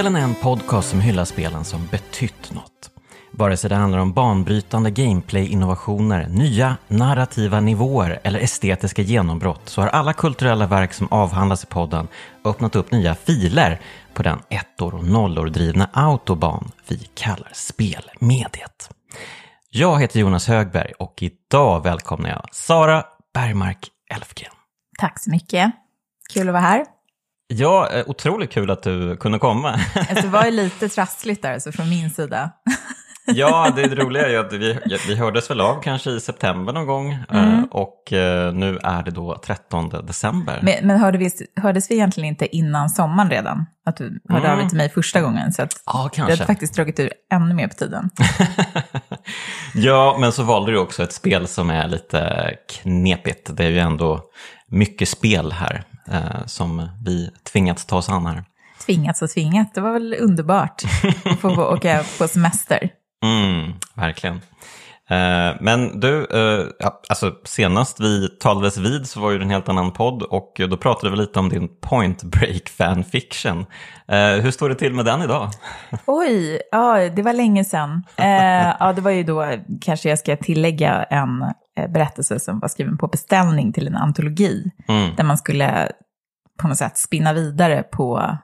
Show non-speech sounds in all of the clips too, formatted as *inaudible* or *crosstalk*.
Spelen är en podcast som hyllar spelen som betytt något. Vare sig det handlar om banbrytande gameplay-innovationer, nya narrativa nivåer eller estetiska genombrott så har alla kulturella verk som avhandlas i podden öppnat upp nya filer på den ettor och nollor drivna autobahn vi kallar spelmediet. Jag heter Jonas Högberg och idag välkomnar jag Sara Bergmark Elfgren. Tack så mycket. Kul att vara här. Ja, eh, otroligt kul att du kunde komma. *laughs* Alltså, det var ju lite trassligt där, så från min sida. *laughs* Ja, det roliga är ju att vi, vi hördes väl av kanske i september någon gång mm. och eh, nu är det då 13 december. Men, men hörde vi, hördes vi egentligen inte innan sommaren redan? Att du hörde mm. av dig till mig första gången? Så att ja, kanske. Det har faktiskt dragit ur ännu mer på tiden. *laughs* ja, men så valde du också ett spel som är lite knepigt. Det är ju ändå mycket spel här eh, som vi tvingats ta oss an här. Tvingats och tvingat, det var väl underbart att få åka på semester. *laughs* Mm, verkligen. Eh, men du, eh, alltså senast vi talades vid så var ju det en helt annan podd och då pratade vi lite om din point break fanfiction. Eh, hur står det till med den idag? *laughs* Oj, ja, det var länge sedan. ja, det var ju då, kanske jag ska tillägga en berättelse som var skriven på beställning till en antologi. Mm. Där man skulle på något sätt spinna vidare på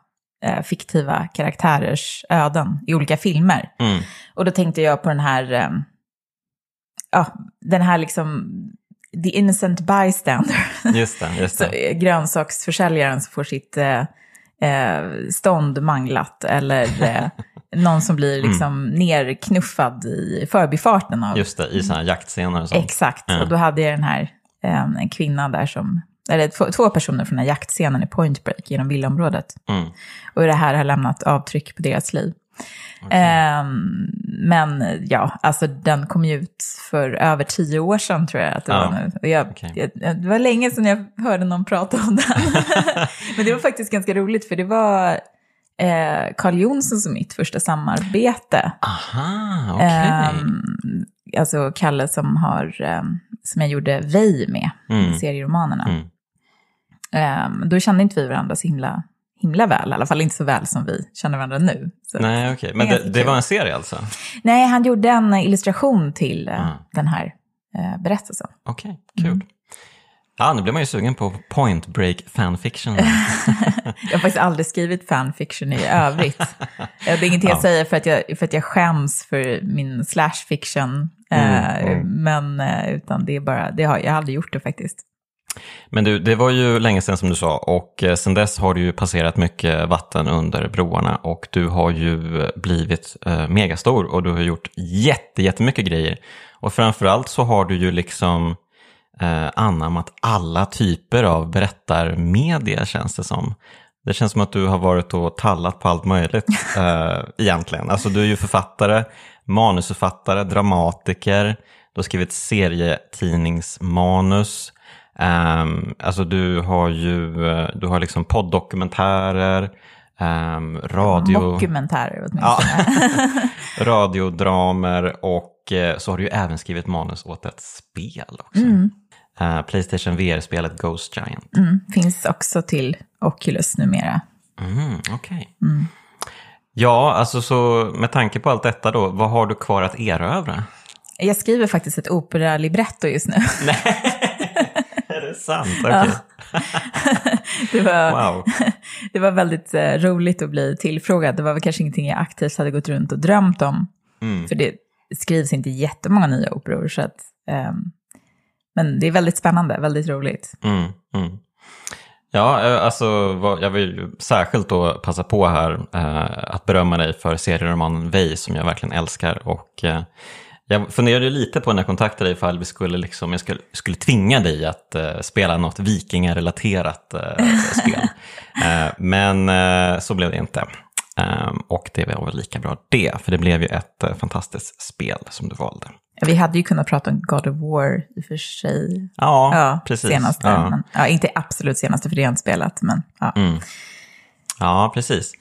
eh, fiktiva karaktärers öden i olika filmer. Mm. Och då tänkte jag på den här, eh, ja, den här liksom, the innocent bystander. Just det, just *laughs* det. Så, eh, grönsaksförsäljaren som får sitt eh, eh stånd manglat eller eh, *laughs* någon som blir mm. liksom mm. nerknuffad i förbifarten. Av, Just det, i sådana jaktscener och sånt. Exakt, ja. och då hade jag den här, eh, en kvinna där som eller två, personer från den här jaktscenen i Point Break genom villaområdet. Mm. Och det här har lämnat avtryck på deras liv. Okay. Um, men ja, alltså den kom ju ut för över tio år sedan tror jag att det ja. var nu. Och jag, okay. jag, det var länge sedan jag hörde någon prata om den. *laughs* men det var faktiskt ganska roligt för det var eh, Carl Jonsson som mitt första samarbete. Aha, okej. Okay. Um, alltså Kalle som har, um, som jag gjorde Vej med, mm. serieromanerna. Mm. Um, då kände inte vi varandra så himla, himla väl, i alla fall inte så väl som vi känner varandra nu. Så Nej, okej. Okay. Men det, det, var en serie alltså? Nej, han gjorde en illustration till uh, den här uh, berättelsen. Okej, okay, kul. Mm. Ja, nu blir man ju sugen på point break fanfiction. *laughs* jag har faktiskt aldrig skrivit fanfiction i övrigt. *laughs* det är ingenting ja. jag säger för att jag, för att jag skäms för min slash fiction. Mm, uh, mm. Men utan det är bara, det har, jag har aldrig gjort det faktiskt. Men du, det var ju länge sedan som du sa och eh, sedan dess har du ju passerat mycket vatten under broarna och du har ju blivit eh, megastor och du har gjort jätte, jättemycket grejer. Och framförallt så har du ju liksom eh, anammat alla typer av berättarmedia känns det som. Det känns som att du har varit och tallat på allt möjligt *laughs* eh, egentligen. Alltså du är ju författare, manusförfattare, dramatiker, du har skrivit serietidningsmanus, Um, alltså du har ju eh, du har liksom poddokumentärer, um, radio... Mockumentärer åtminstone. Ja. *laughs* radiodramer och eh, så har du ju även skrivit manus åt ett spel också. Mm. Uh, Playstation VR-spelet Ghost Giant. Mm. Finns också till Oculus numera. Mm. Okay. Mm. Ja, alltså så med tanke på allt detta då, vad har du kvar att erövra? Jag skriver faktiskt ett opera-libretto just nu. *laughs* Nej sant? Okay. *laughs* Ja. *laughs* det, var, wow. det var väldigt uh, roligt att bli tillfrågad. Det var väl kanske ingenting jag aktivt hade gått runt och drömt om. Mm. För det skrivs inte jättemånga nya operor. Så att, um, men det är väldigt spännande, väldigt roligt. Mm, mm. Ja, eh, alltså jag vill särskilt då passa på här eh, att berömma dig för serieromanen Vej som jag verkligen älskar. Och eh, jag funderade lite på när jag kontaktade dig ifall vi skulle liksom, jag skulle, skulle tvinga dig att spela något vikingarelaterat spel. *laughs* Men så blev det inte. Um, och det var väl lika bra det, för det blev ju ett fantastiskt spel som du valde. Vi hade ju kunnat prata om God of War i och för sig. Ja, ja precis. Senaste, ja. Men, ja, inte absolut senaste, för det har jag inte spelat. Men, ja. Mm. ja, precis.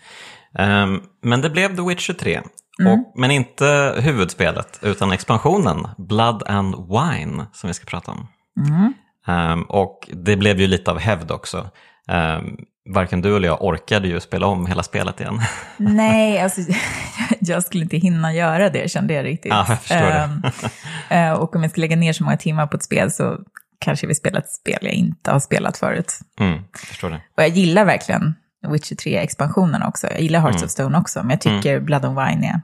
Um, men det blev The Witcher 3. Mm. Och, men inte huvudspelet, utan expansionen, Blood and Wine, som vi ska prata om. Mm. Um, och det blev ju lite av hävd också. Um, varken du eller jag orkade ju spela om hela spelet igen. *laughs* Nej, alltså *laughs* jag skulle inte hinna göra det kände jag riktigt. Ja, jag förstår det. Uh, och om jag skulle lägga ner så många timmar på ett spel så kanske vi spelar ett spel jag inte har spelat förut. Mm, förstår det. Och jag gillar verkligen Witcher 3-expansionen också. Jag gillar Hearts mm. of Stone också, men jag tycker mm. Blood and Wine är...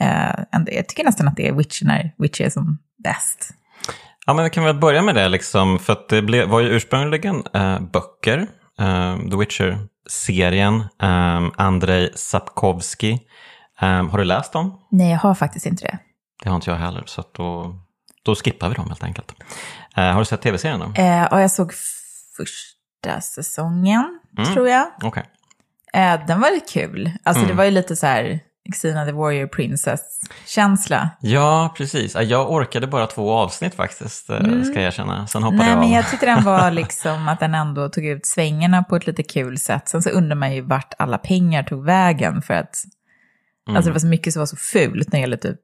Uh, jag tycker nästan att det är Witcher när Witcher är som bäst. Ja, men vi kan väl börja med det, liksom, för att det blev, var ju ursprungligen uh, böcker, uh, The Witcher-serien, um, Andrei Sapkowski. Um, har du läst dem? Nej, jag har faktiskt inte det. Det har inte jag heller, så då, då skippar vi dem helt enkelt. Uh, har du sett tv-serien då? Uh, ja, jag såg första säsongen, mm. tror jag. Okay. Uh, den var lite kul. Alltså mm. det var ju lite så här Xena the Warrior Princess-känsla. Ja, precis. Jag orkade bara två avsnitt faktiskt, mm. ska jag erkänna. Sen hoppade Nej, jag av. men jag tyckte den var *laughs* liksom att den ändå tog ut svängarna på ett lite kul sätt. Sen så undrar man ju vart alla pengar tog vägen för att mm. alltså det var så mycket som var så fult när det gäller typ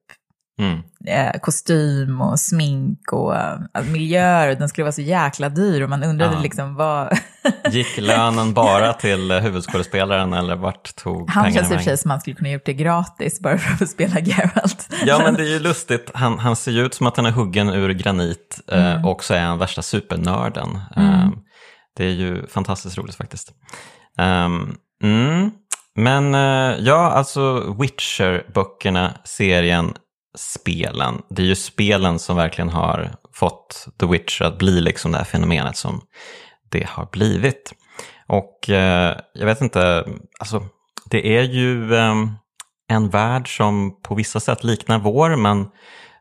Mm. Eh, kostym och smink och alltså, miljöer. Den skulle vara så jäkla dyr och man undrade ja. liksom vad... *laughs* Gick lönen bara till huvudskådespelaren eller vart tog Han pengarna känns i och för som man skulle kunna gjort det gratis bara för att spela Geralt. Ja men det är ju lustigt, han, han ser ju ut som att han är huggen ur granit eh, mm. och så är han värsta supernörden. Mm. Eh, det är ju fantastiskt roligt faktiskt. Um. Men ja, alltså Witcher-böckerna, serien, spelen. Det är ju spelen som verkligen har fått The Witcher att bli liksom det här fenomenet som det har blivit. Och eh, jag vet inte, alltså det är ju eh, en värld som på vissa sätt liknar vår, men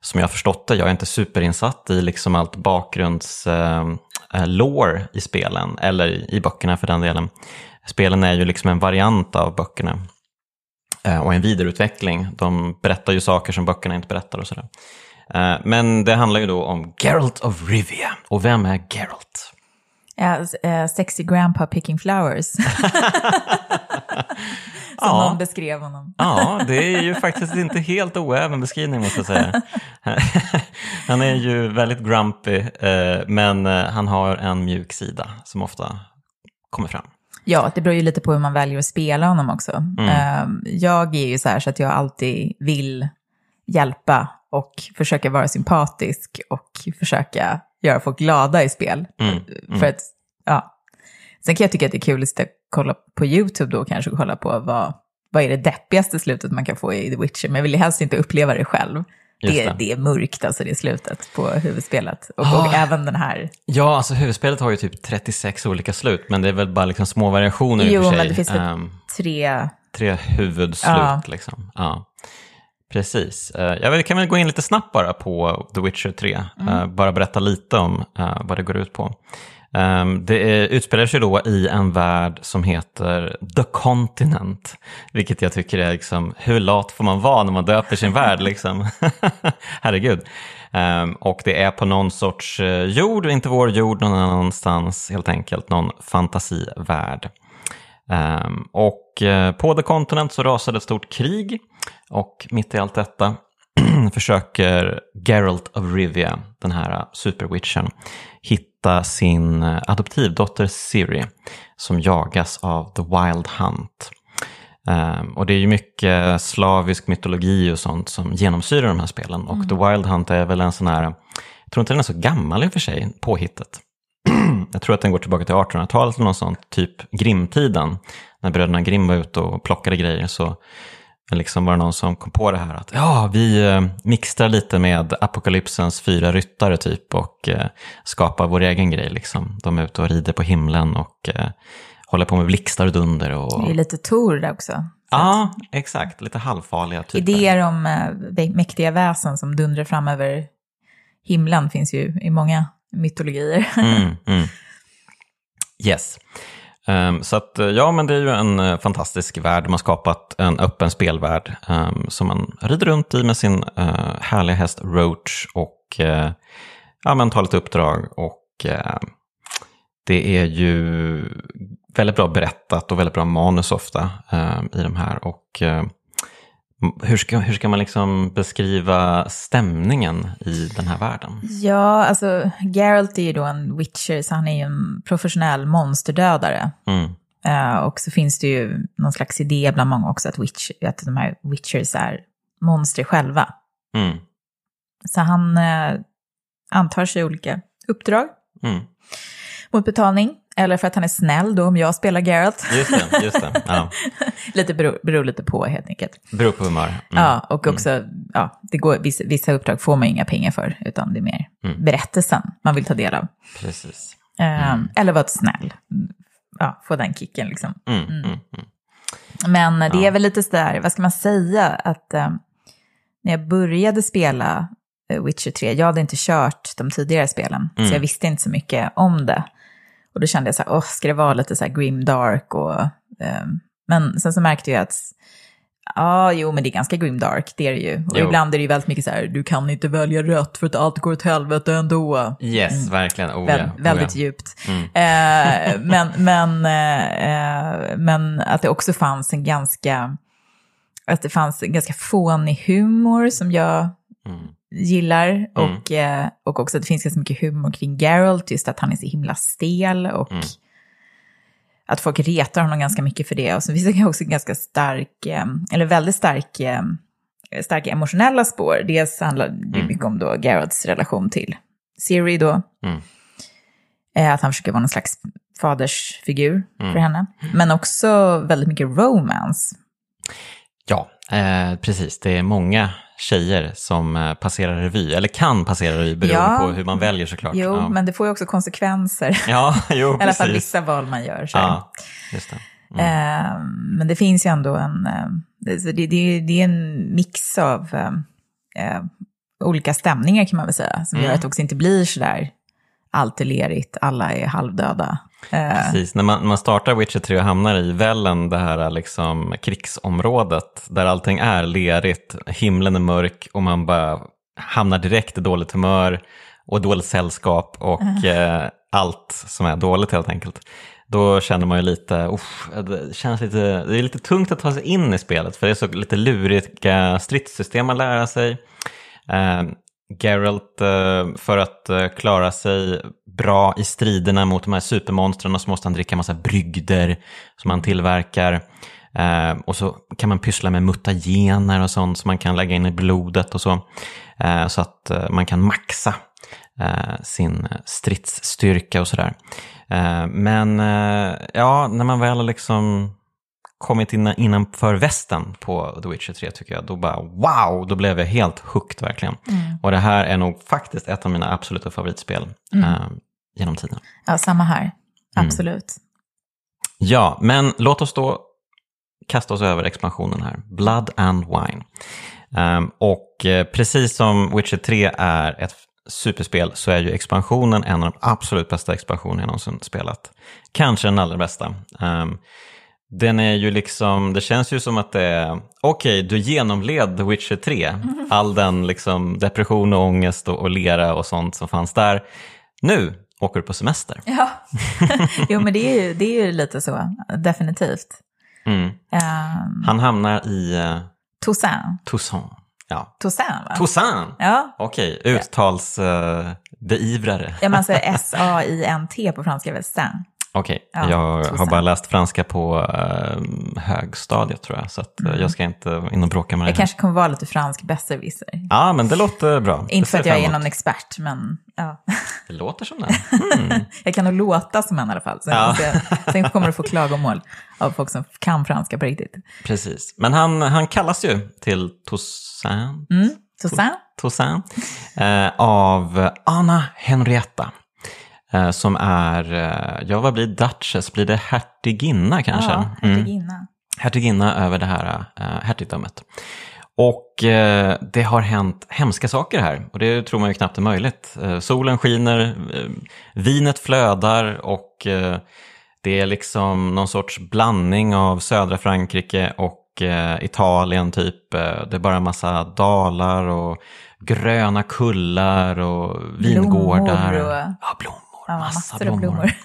som jag har förstått det, jag är inte superinsatt i liksom allt bakgrunds ehm, eh, lore i spelen, eller i böckerna för den delen. Spelen är ju liksom en variant av böckerna. Eh, och en vidareutveckling. De berättar ju saker som böckerna inte berättar och sådär. Eh, men det handlar ju då om Geralt of Rivia. Och vem är Geralt? Ja, uh, sexy grandpa picking flowers. *laughs* Som ja. någon beskrev honom. ja, det är ju faktiskt inte helt oäven beskrivning måste jag säga. *laughs* han är ju väldigt grumpy, men han har en mjuk sida som ofta kommer fram. Ja, det beror ju lite på hur man väljer att spela honom också. Mm. Ehm, jag är ju så här så att jag alltid vill hjälpa och försöka vara sympatisk och försöka göra folk glada i spel. Mm. Mm. För att, ja. Sen kan jag tycka att det är kul att kolla på YouTube då kanske och kolla på vad, vad är det deppigaste slutet man kan få i The Witcher, men jag vill helst inte uppleva det själv. Det, det. det, är mörkt, alltså det slutet på huvudspelet. Och, oh. och, även den här. Ja, alltså huvudspelet har ju typ 36 olika slut, men det är väl bara liksom små variationer jo, i och för sig. Jo, men det finns väl um, tre... Tre huvudslut ja. liksom. Ja. Precis. Uh, jag kan väl gå in lite snabbt bara på The Witcher 3. Mm. Uh, bara berätta lite om uh, vad det går ut på. Um, det är, utspelar sig då i en värld som heter The Continent. Vilket jag tycker är liksom, hur lat får man vara när man döper sin värld liksom? *laughs* Herregud. Um, och det är på någon sorts uh, jord, inte vår jord, någon annanstans helt enkelt, någon fantasivärld. Um, och uh, på The Continent så rasade ett stort krig och mitt i allt detta *clears throat* försöker Geralt of Rivia, den här eh, superwitchen, hitta sin eh, adoptivdotter Siri som jagas av The Wild Hunt. Um, och det är ju mycket slavisk mytologi och sånt som genomsyrar de här spelen. Och mm. The Wild Hunt är väl en sån här, jag tror inte den är så gammal i och för sig, påhittet. *clears throat* jag tror att den går tillbaka till 1800-talet eller något sånt, typ Grimtiden. När bröderna Grim var ute och plockade grejer så liksom var det någon som kom på det här att ja, vi eh, mixtrar lite med apokalypsens fyra ryttare typ och eh, skapar vår egen grej. Liksom. De är ute och rider på himlen och eh, håller på med blixtar och dunder. Och... Det är lite Tor där också. Ja, exakt. Lite halvfarliga typer. Idéer om mäktiga väsen som dundrar fram över himlen finns ju i många mytologier. mm, mm. *laughs* Yes. Ehm, så att, eh, ja, men det är ju en eh, fantastisk värld. Man har skapat en öppen spelvärld ehm, som man rider runt i med sin eh, härliga häst Roach och ja, men tar lite uppdrag. Och det är ju väldigt bra berättat och väldigt bra manus ofta ehm, i de här. Och hur ska, hur ska man liksom beskriva stämningen i den här världen? Ja, alltså Geralt är ju då en witcher, så han är ju en professionell monsterdödare. Mm. Uh, och så finns det ju någon slags idé bland många också att, witch, att de här witchers är monster själva. Mm. Så han uh, antar sig olika uppdrag Mm. mot betalning. Eller för att han är snäll då om jag spelar Geralt. Just det, just det. Ja. *laughs* lite beror, beror lite på helt enkelt. Beror på humör. Mm. Ja, och också, ja, det går, vissa, vissa uppdrag får man inga pengar för, utan det är mer Mm. berättelsen man vill ta del av. Precis. Um, Eller vara snäll. Ja, få den kicken liksom. Mm. Mm. Mm. Men det Ja. är väl lite sådär, vad ska man säga, att eh, när jag började spela eh, Witcher 3, jag hade inte kört de tidigare spelen, Mm. så jag visste inte så mycket om det. Och då kände jag så här, åh, ska det vara lite så här grim dark och... ehm, men sen så märkte jag att, ja, jo, men det är ganska grim dark, det är det ju. Och Jo. ibland är det ju väldigt mycket så här, du kan inte välja rätt för att allt går åt helvete ändå. Yes, verkligen. Oh, Väl, ja. Oh, väldigt ja. djupt. Mm. Eh, men, men, eh, eh, men att det också fanns en ganska, att det fanns en ganska fånig humor som jag Mm. Gillar. Och, eh, och också att det finns ganska mycket humor kring Geralt, just att han är så himla stel och Mm. att folk retar honom ganska mycket för det. Och så finns det också ganska stark, eh, eller väldigt stark, eh, starka emotionella spår. Dels handlar det Mm. mycket om då Geralts relation till Siri då, Mm. Att han försöker vara någon slags fadersfigur Mm. för henne. Men också väldigt mycket romance. Ja, eh, precis. Det är många tjejer som eh, passerar revy, eller kan passera revy beroende Ja. på hur man väljer såklart. Jo, ja. men det får ju också konsekvenser. *laughs* ja, jo, *laughs* I alla fall vissa val man gör. Så. Ja, just det. Eh, men det finns ju ändå en, eh, det, det, det, är en mix av eh, eh, olika stämningar kan man väl säga. Som gör Mm. att det också inte blir sådär allt är lerigt, alla är halvdöda. Eh, Precis, när man, man startar Witcher 3 och hamnar i Vällen, det här liksom krigsområdet, där allting är lerigt, himlen är mörk och man bara hamnar direkt i dåligt humör och dåligt sällskap och eh, allt som är dåligt helt enkelt. Då känner man ju lite, uff, det känns lite, det är lite tungt att ta sig in i spelet för det är så lite luriga stridssystem att lära sig. Eh, Geralt, eh, för att eh, klara sig bra i striderna mot de här supermonstren så måste han dricka massa brygder som han tillverkar. Eh, och så kan man pyssla med mutagener och sånt som man kan lägga in i blodet och så. Så att man kan maxa sin stridsstyrka och sådär. Men ja, när man väl liksom kommit in, innanför västen på The Witcher 3 tycker jag, då bara wow, då blev jag helt hooked verkligen. Och det här är nog faktiskt ett av mina absoluta favoritspel eh, genom tiden. ja, samma här. Mm. Absolut. Ja, men låt oss då kasta oss över expansionen här. Blood and Wine. Ehm, och eh, precis som Witcher 3 är ett superspel så är ju expansionen en av de absolut bästa expansioner jag någonsin spelat. Kanske den allra bästa. Ehm, den är ju liksom, det känns ju som att det är, okej, du genomled The Witcher 3, *laughs* all den liksom depression och ångest och, och lera och sånt som fanns där. Nu åker du på semester. Ja, *laughs* *laughs* jo men det är, ju, det är ju lite så, definitivt. Mm. Um, Han hamnar i uh, Toussaint. Toussaint. Ja. Toussaint va? Toussaint! ja, Okej, uttalsbeivrare. ja man säger S-A-I-N-T på franska väl Saint. Okej, Ja, jag har bara läst franska på eh, högstadiet tror jag, så att, eh, jag ska inte in och bråka med Mm. Jag det. kanske kommer vara lite fransk besserwisser. Ja, men det låter bra. Det Inte för att jag är någon expert, men ja. *laughs* Det låter som det. Mm. *laughs* jag kan nog låta som en i alla fall. Sen, Ja. sen kommer du få klagomål av folk som kan franska på riktigt. Precis, men han, han kallas ju till Toussaint, Mm. Toussaint? Toussaint eh, av Anna Henrietta. Eh, som är, eh, ja vad blir Duchess, blir det hertiginna kanske? Ja, Mm. hertiginna. hertiginna över det här äh, hertigdömet. Och eh, det har hänt hemska saker här och det tror man ju knappt är möjligt. Eh, solen skiner, eh, vinet flödar och eh, det är liksom någon sorts blandning av södra Frankrike och eh, Italien typ. Eh, det är bara en massa dalar och gröna kullar och vingårdar. Blommor och- Ja, blommor. Ja, massa massor av blommor. *laughs*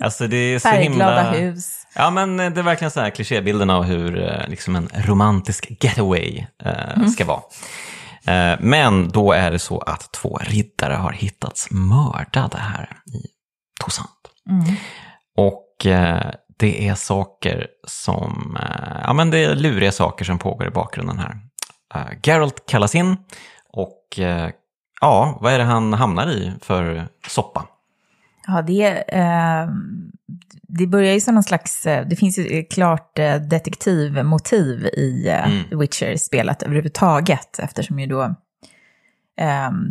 Alltså det är så Färgglada himla... hus. Ja, men eh, det är verkligen så här klichébilden av hur eh, liksom en romantisk getaway eh, ska vara. Eh, men då är det så att två riddare har hittats mördade här i Toussaint. Mm. Och eh, det är saker som, ja men det är luriga saker som pågår i bakgrunden här. Geralt kallas in och ja, vad är det han hamnar i för soppa? Ja, det, eh, det börjar ju som någon slags, det finns ju klart detektivmotiv i mm. Witcher-spelet överhuvudtaget, eftersom ju då Um,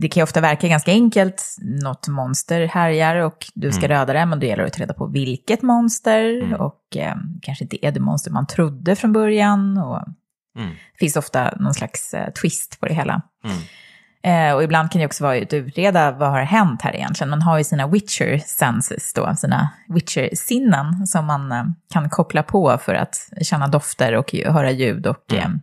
det kan ju ofta verka ganska enkelt. Något monster härjar och du ska mm. döda det, men då gäller det att ta reda på vilket monster. Mm. Och um, kanske inte är det monster man trodde från början. Och mm. Det finns ofta någon slags uh, twist på det hela. Uh, och ibland kan det också vara att utreda vad har hänt här egentligen. Man har ju sina witcher senses då, sina witcher-sinnen som man uh, kan koppla på för att känna dofter och höra ljud och mm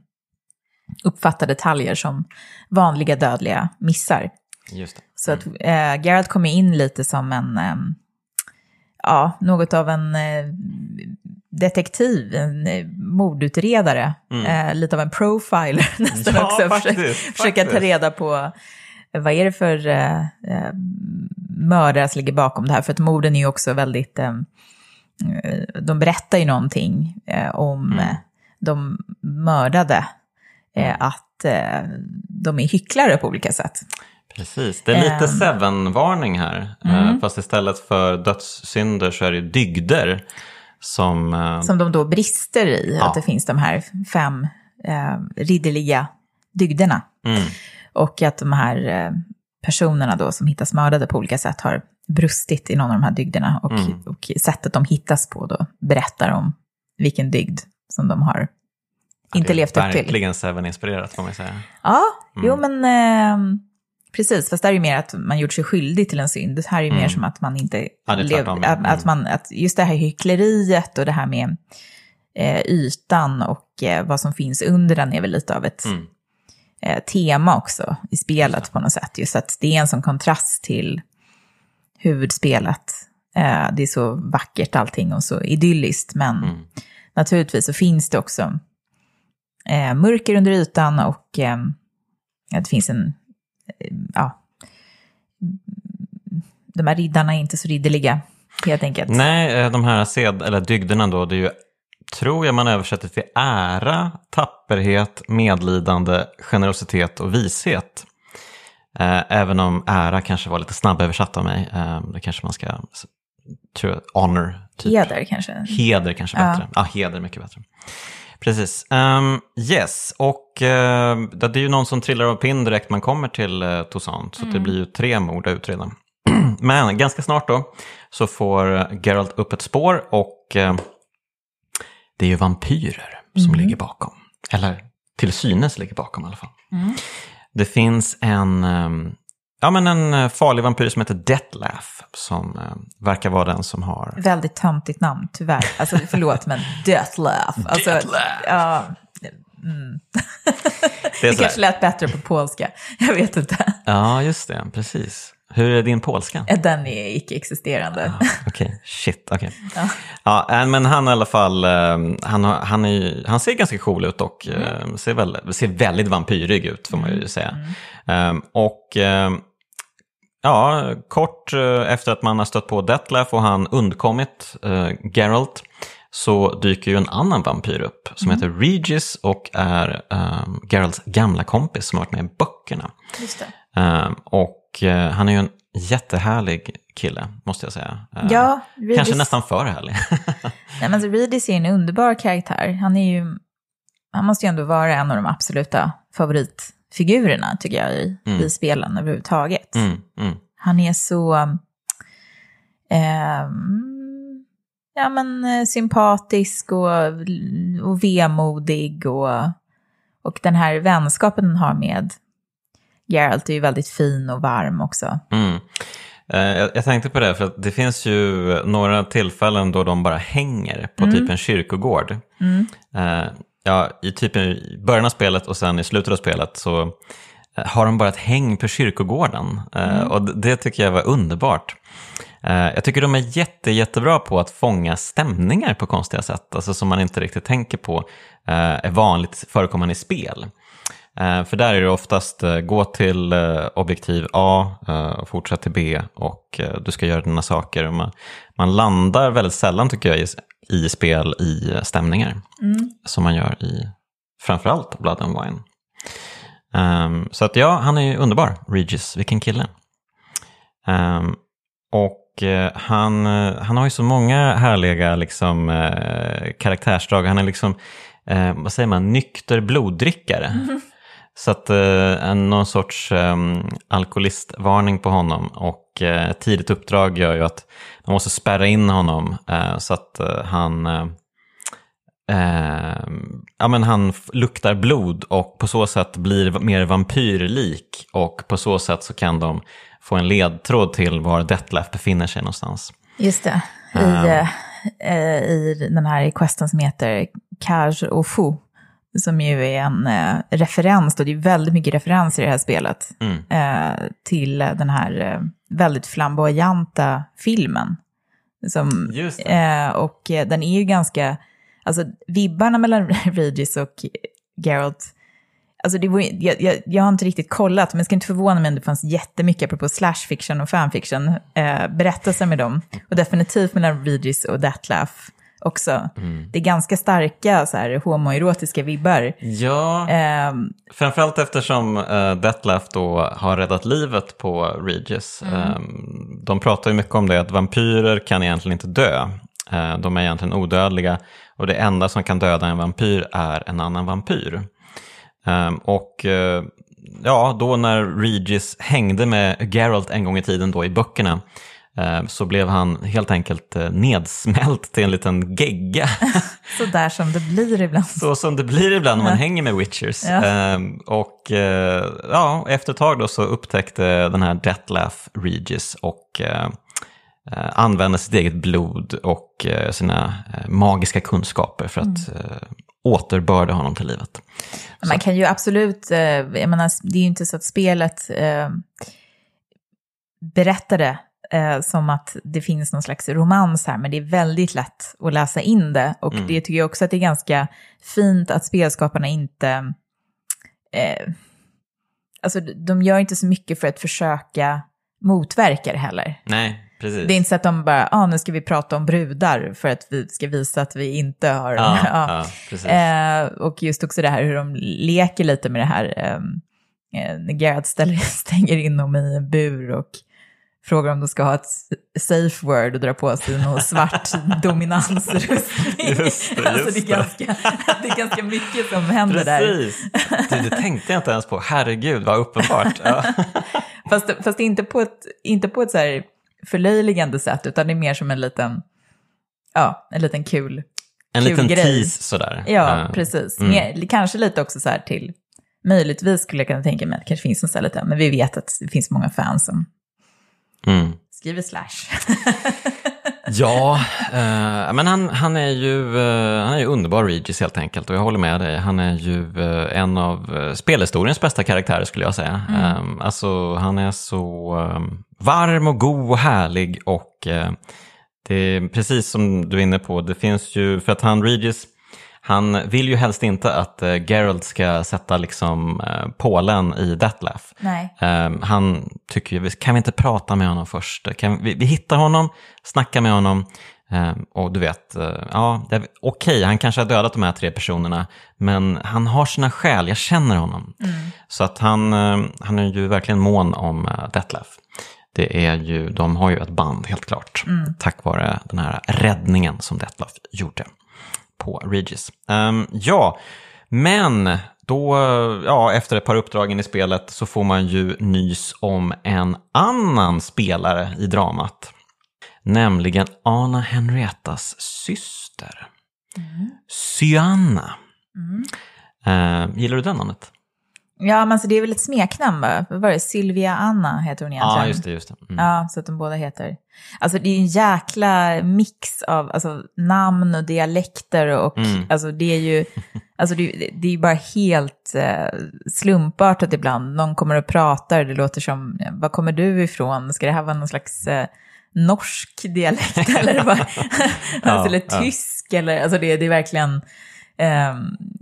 uppfatta detaljer som vanliga dödliga missar. Just det. Så att eh, Geralt kommer in lite som en, eh, ja, något av en eh, detektiv, en eh, mordutredare, mm. Eh, lite av en profiler *laughs* nästan ja, också. Faktiskt, *laughs* försöka, faktiskt. försöka ta reda på vad är det för eh, eh, mördare som ligger bakom det här. För att morden är ju också väldigt, de berättar ju någonting om mm. de mördade eh, att eh, de är hycklare på olika sätt. Precis, det är lite um, Seven-varning här. Eh, mm. fast istället för dödssynder så är det dygder som... Eh, som de då brister i, ja. att det finns de här fem eh, ridderliga dygderna. Mm. Och att de här eh, personerna då som hittas mördade på olika sätt har brustit i någon av de här dygderna. Och, mm. och sättet de hittas på då berättar om vilken dygd som de har inte levt upp till. Verkligen Seven-inspirerat får man säga. Ja, mm. jo men eh, precis. Fast där är det mer att man gjort sig skyldig till en synd. Det här är mm. mer som att man inte... Ja, lev, mm. att, man, att just det här hyckleriet och det här med eh, ytan och eh, vad som finns under den är väl lite av ett mm. eh, tema också i spelet på något sätt. Just att det är en sån kontrast till huvudspelet. Eh, det är så vackert allting och så idylliskt, men mm. naturligtvis så finns det också eh, mörker under ytan och eh, det finns en, ja, de här riddarna är inte så ridderliga helt enkelt. Nej, eh, de här sed, eller dygderna då, det är ju, tror jag man översätter till ära, tapperhet, medlidande, generositet och vishet. Eh, även om ära kanske var lite snabböversatt av mig. Det kanske man ska, tror jag, honor. Typ. Heder kanske. Heder kanske bättre. Ja, ah, heder mycket bättre. Precis. Um, yes, och uh, det är ju någon som trillar av pinn direkt man kommer till uh, Toussaint. Så mm. det blir ju tre mord att utreda. *clears throat* Men ganska snart då så får Geralt upp ett spår och uh, det är ju vampyrer som mm. ligger bakom. Eller till synes ligger bakom i alla fall. Mm. Det finns en um, Ja, men en eh, farlig vampyr som heter Deathlaugh som eh, verkar vara den som har... Väldigt töntigt namn, tyvärr. Alltså, förlåt, men Deathlaugh. Alltså, Deathlaugh. Ja, mm. *laughs* det, det kanske lät bättre på polska. Jag vet inte. Ja, just det. Precis. Hur är din polska? Den är icke-existerande. Ah, Okej, okay. shit. Okay. Ja. ja. men han i alla fall, eh, han, han, är, han ser ganska cool ut och mm. ser, väl, ser väldigt vampyrig ut får man ju mm. säga. Mm. Och Ja, kort eh, efter att man har stött på Detlef och han undkommit Geralt så dyker ju en annan vampyr upp som mm. heter Regis och är um, Geralts gamla kompis som har varit med i böckerna. Um, och uh, han är ju en jättehärlig kille, måste jag säga. Uh, ja, Regis... Kanske nästan för härlig. *laughs* Nej, men Regis är en underbar karaktär. Han är ju, han måste ju ändå vara en av de absoluta favorit figurerna, tycker jag, i, mm. i spelen överhuvudtaget. Mm, mm. Han är så eh, ja, men, eh, sympatisk och, och vemodig. Och, och den här vänskapen han har med Geralt är ju väldigt fin och varm också. Mm. Eh, jag, tänkte på det, för att det finns ju några tillfällen då de bara hänger på mm. typ en kyrkogård. Mm. Eh, ja, i typ i början av spelet och sen i slutet av spelet så eh, har de bara ett häng på kyrkogården. Mm. Och det tycker jag var underbart. Jag tycker de är jätte, jättebra på att fånga stämningar på konstiga sätt, alltså som man inte riktigt tänker på är vanligt förekommande i spel. Eh, för där är det oftast eh, gå till eh, objektiv A, eh, fortsätt till B och eh, du ska göra dina saker. Man, man landar väldigt sällan tycker jag i, i spel i eh, stämningar. Mm. Som man gör i framförallt Blood and Wine. Um, så att ja, han är ju underbar, Regis, vilken kille. Um, och han, han har ju så många härliga liksom, uh, karaktärsdrag. Han är liksom, vad säger man, nykter bloddrickare. Mm. *laughs* Så att en, någon sorts um, alkoholistvarning på honom och uh, tidigt uppdrag gör ju att man måste spärra in honom så att han Eh, ja, men han luktar blod och på så sätt blir mer vampyrlik och på så sätt så kan de få en ledtråd till var Detlef befinner sig någonstans. Just det, i, uh, uh, i den här questen som heter Kaj och Fu, som ju är en uh, referens, då, det är väldigt mycket referenser i det här spelet, mm. till den här väldigt flamboyanta filmen. Som, och den är ju ganska alltså vibbarna mellan *laughs* Regis och Geralt, alltså det var, jag, jag, jag, har inte riktigt kollat, men jag ska inte förvåna mig om det fanns jättemycket, apropå slash fiction och fanfiction, eh, berättelser med dem. Och definitivt mellan Regis och Detlef också. Mm. Det är ganska starka så här, homoerotiska vibbar. Ja, eh, framförallt eftersom uh, Detlef då har räddat livet på Regis. Mm. Uh, de pratar ju mycket om det, att vampyrer kan egentligen inte dö. Uh, de är egentligen odödliga och det enda som kan döda en vampyr är en annan vampyr. Um, och uh, ja, då när Regis hängde med Geralt en gång i tiden då i böckerna så blev han helt enkelt uh, nedsmält till en liten gegga. *laughs* så där som det blir ibland. Så som det blir ibland när man hänger med witchers. Ja. Um, och ja, efter ett tag då så upptäckte den här Deathlaugh Regis och Eh, använder sitt eget blod och eh, sina eh, magiska kunskaper för att mm. återbörda honom till livet. Man så. kan ju absolut, jag menar, det är ju inte så att spelet eh, berättade eh, som att det finns någon slags romans här, men det är väldigt lätt att läsa in det. Och mm. det tycker jag också att det är ganska fint att spelskaparna inte... Eh, alltså, de gör inte så mycket för att försöka motverka det heller. Nej. Precis. Det är inte så att de bara, ah, nu ska vi prata om brudar för att vi ska visa att vi inte har... Ja, *laughs* ja. ja eh, och just också det här hur de leker lite med det här. Eh, när Gerard ställer, *laughs* stänger in dem i en bur och frågar om de ska ha ett safe word och dra på sig någon *laughs* svart dominansrustning. Just det, just *laughs* alltså det, är ganska, det är ganska mycket som händer Precis. där. Precis, det tänkte jag inte ens på. Herregud, vad uppenbart. Ja. *laughs* fast, fast inte på ett, inte på ett så här förlöjligande sätt, utan det är mer som en liten, ja, en liten kul En kul liten grej. tease sådär. Ja, uh, precis. Mm. Kanske lite också så här till, möjligtvis skulle jag kunna tänka mig att det kanske finns en sån lite, men vi vet att det finns många fans som mm. skriver slash. *laughs* Ja, eh, men han, han, är ju, eh, han är ju underbar Regis helt enkelt och jag håller med dig. Han är ju eh, en av eh, spelhistoriens bästa karaktärer skulle jag säga. Mm. Eh, alltså han är så eh, varm och god och härlig och eh, det är precis som du är inne på, det finns ju, för att han Regis han vill ju helst inte att uh, Geralt ska sätta liksom uh, pålen i Deathlaugh. Nej. Uh, han tycker ju, kan vi inte prata med honom först? Kan vi, vi hittar honom, snackar med honom ehm, och du vet, uh, ja, okej, okay, han kanske har dödat de här tre personerna, men han har sina skäl, jag känner honom. Mm. Så att han, han är ju verkligen mån om uh, Deathlaugh. Det är ju, de har ju ett band helt klart, mm. tack vare den här räddningen som Deathlaugh gjorde på Regis. Um, ja, men då, ja, efter ett par uppdragen i spelet så får man ju nys om en annan spelare i dramat. Nämligen Anna Henrietas syster. Mm. Cyanna. Mm. Uh, gillar du den namnet? Ja, men alltså det är väl ett smeknamn va? Vad var det? Sylvia Anna heter hon egentligen. Ja, just det. Just det. Mm. Ja, så att de båda heter. Alltså det är en jäkla mix av alltså, namn och dialekter och mm. alltså det är ju, alltså det, det är bara helt eh, slumpartat ibland. Någon kommer och pratar, det låter som, var kommer du ifrån? Ska det här vara någon slags eh, norsk dialekt *laughs* eller, bara, alltså, ja, eller tysk? Ja. Eller, alltså det, det är verkligen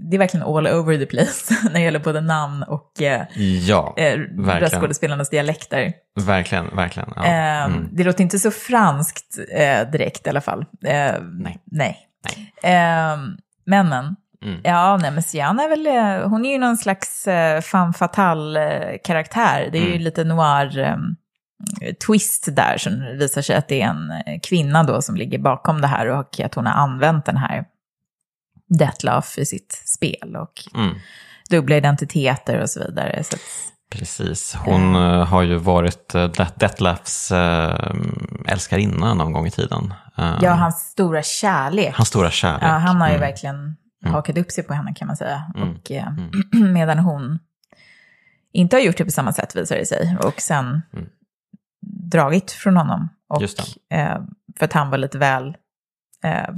det är verkligen all over the place *laughs* när det gäller både namn och uh, ja, uh, röstskådespelarnas dialekter. Verkligen, verkligen. Ja. Um, mm. Det låter inte så franskt uh, direkt i alla fall. nej. Nej. nej. Um, männen. Mm. Ja, nej men Sian är väl, hon är ju någon slags femme fatale-karaktär. Det är mm. ju lite noir twist där som visar sig att det är en kvinna då som ligger bakom det här och att hon har använt den här Detlaf i sitt spel och mm. dubbla identiteter och så vidare. Så att, Precis, hon äh, har ju varit äh, Detlafs äh, älskarinna någon gång i tiden. ja, hans stora kärlek. Hans stora kärlek. Ja, han har ju mm. verkligen mm. hakat upp sig på henne kan man säga. Mm. Och, mm. *clears throat* medan hon inte har gjort det på samma sätt visar det sig. Och sen mm. dragit från honom. Och, för att han var lite väl Eh,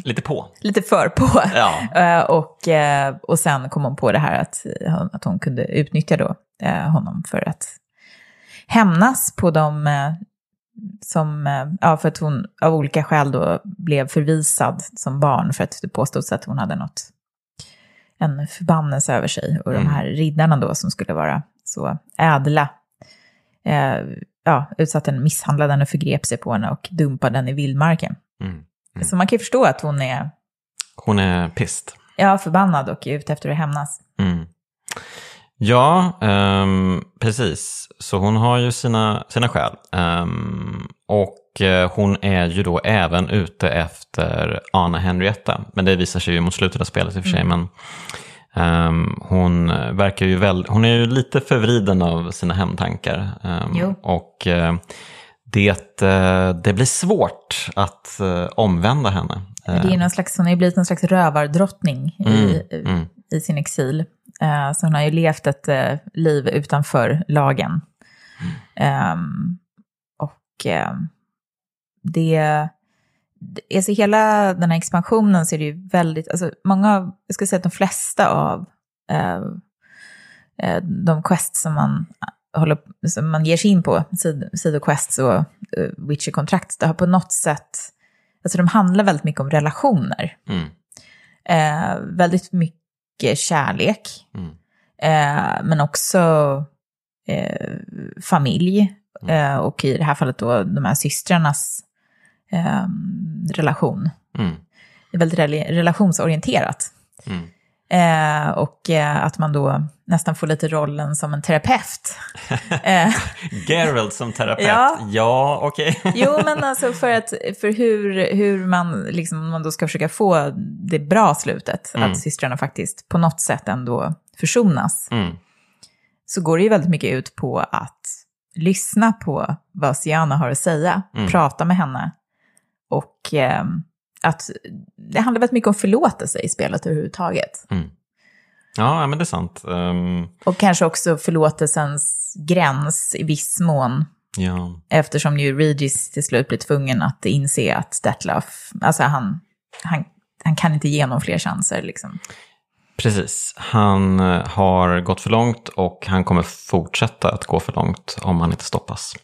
lite på. Lite för på. Ja. *laughs* Eh, och, eh, och sen kom hon på det här att, att hon kunde utnyttja då, eh, honom för att hämnas på de eh, som, eh, ja, för att hon av olika skäl då blev förvisad som barn för att det påstods att hon hade något, en förbannelse över sig. Och mm. de här riddarna då som skulle vara så ädla, ja, utsatte henne, misshandlade henne, förgrep sig på henne och dumpade henne i vildmarken. Mm. Mm. Så man kan ju förstå att hon är... Hon är pist. Ja, förbannad och är ute efter att hämnas. Mm. Ja, um, precis. Så hon har ju sina, sina skäl. Um, och uh, hon är ju då även ute efter Anna Henrietta. Men det visar sig ju mot slutet av spelet i och för sig. Mm. Men um, hon verkar ju väl, hon är ju lite förvriden av sina hemtankar. och uh, det, eh, det blir svårt att eh, omvända henne. Det är någon slags, hon har ju blivit någon slags rövardrottning mm, i, mm. i sin exil. Eh, så hon har ju levt ett liv utanför lagen. Mm. Och det, alltså hela den här expansionen så är det ju väldigt, alltså många, jag skulle säga att de flesta av de quests som man håller, som man ger sig in på, sidoquests och uh, Witcher-kontrakt, det har på något sätt, alltså de handlar väldigt mycket om relationer. Mm. Eh, väldigt mycket kärlek, mm. eh, men också eh, familj. Mm. Eh, och i det här fallet då de här systrarnas ehm, relation. Mm. Det är väldigt relationsorienterat. Eh, och eh, att man då nästan får lite rollen som en terapeut. *laughs* eh. Geralt som terapeut, ja, ja okej. Okay. *laughs* jo, men alltså för, att, för hur, hur man, liksom, man då ska försöka få det bra slutet, mm. att systrarna faktiskt på något sätt ändå försonas, mm. så går det ju väldigt mycket ut på att lyssna på vad Siana har att säga, mm. prata med henne och eh, att det handlar väldigt mycket om förlåtelse i spelet överhuvudtaget. Mm. Ja, men det är sant. Um... Och kanske också förlåtelsens gräns i viss mån. Ja. Eftersom ju Regis till slut blir tvungen att inse att Detlef, alltså han, han, han kan inte ge honom fler chanser liksom. Precis, han eh, har gått för långt och han kommer fortsätta att gå för långt om han inte stoppas.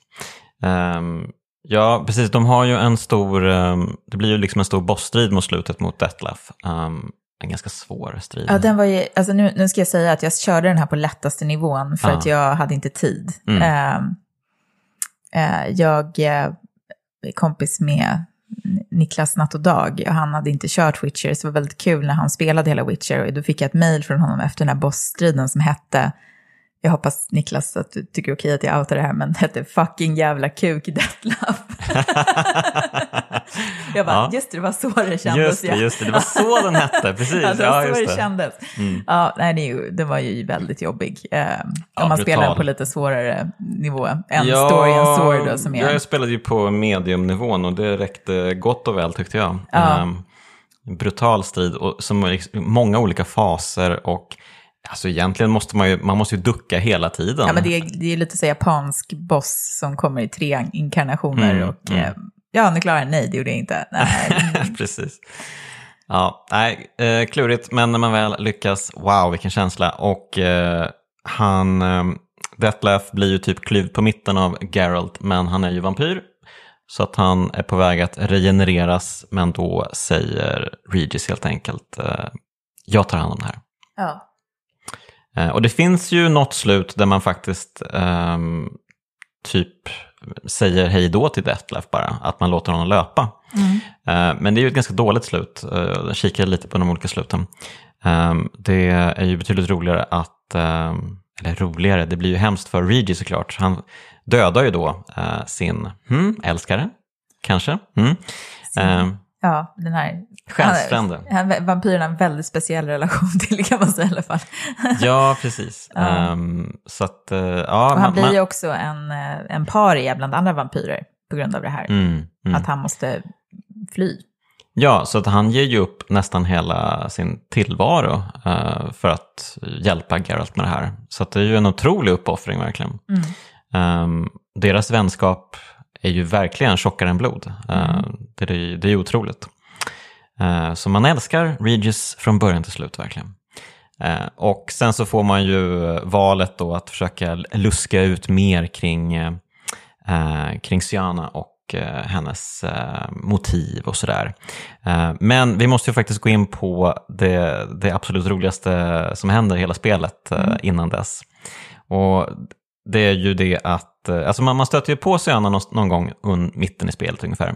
Um, Ja, precis. De har ju en stor, um, det blir ju liksom en stor bossstrid mot slutet mot Detlef. Um, en ganska svår strid. Ja, den var ju, alltså nu, nu ska jag säga att jag körde den här på lättaste nivån för ah. att jag hade inte tid. Mm. Uh, uh, jag är kompis med Niklas Natt och Dag och han hade inte kört Witcher, så det var väldigt kul när han spelade hela Witcher och då fick jag ett mail från honom efter den här bossstriden som hette jag hoppas Niklas att du tycker okej att jag outar det här, men *laughs* det hette fucking jävla kuk Detlaf. *laughs* jag bara, ja. just det, det var så det kändes. Just det, just det, det var så den hette, *laughs* precis. ja, var ja, så det, det kändes. Mm. Ja, nej, det, det var ju väldigt jobbig. Eh, ja, om man brutal. spelar på lite svårare nivå än ja, Story and Sword. Då, som är... Jag spelade ju på mediumnivån och det räckte gott och väl tyckte jag. Ja. Um, brutal strid och som liksom, många olika faser och Alltså egentligen måste man ju, man måste ju ducka hela tiden. Ja, men det är, det är lite så japansk boss som kommer i tre inkarnationer mm, och mm. Eh, ja, nu klarar jag nej, det gjorde jag inte. *laughs* Precis. Ja, nej, eh, klurigt, men när man väl lyckas, wow vilken känsla. Och eh, han, eh, Detlef blir ju typ klyvd på mitten av Geralt, men han är ju vampyr. Så att han är på väg att regenereras, men då säger Regis helt enkelt, eh, jag tar hand om det här. Ja. Eh, och det finns ju något slut där man faktiskt um, typ säger hej då till Detlef bara, att man låter honom löpa. Mm. Uh, men det är ju ett ganska dåligt slut, uh, jag kikade lite på de olika sluten. Um, det är ju betydligt roligare att, um, eller roligare, det blir ju hemskt för Reggie såklart. Han dödar ju då sin hmm, älskare, kanske. Mm. Ja, den här... Själsfrände. Vampyren har en väldigt speciell relation *laughs* till kan man säga i alla fall. *laughs* ja, precis. ja. Um, så att, uh, ja, och han man, blir ju också en, eh, en paria bland andra vampyrer på grund av det här. Mm, mm. Att han måste fly. Ja, så att han ger ju upp nästan hela sin tillvaro uh, för att hjälpa Geralt med det här. Så det är ju en otrolig uppoffring verkligen. Mm. Um, deras vänskap är ju verkligen tjockare än blod. Eh, mm. det, är, det är otroligt. Uh, så man älskar Regis från början till slut verkligen. Uh, och sen så får man ju valet då att försöka luska ut mer kring, kring Syana och hennes motiv och sådär. Men vi måste ju faktiskt gå in på det, det absolut roligaste som händer i hela spelet mm. innan dess. Och det är ju det att, eh, alltså man, man stöter ju på Syana någon, någon gång un, mitten i spelet ungefär.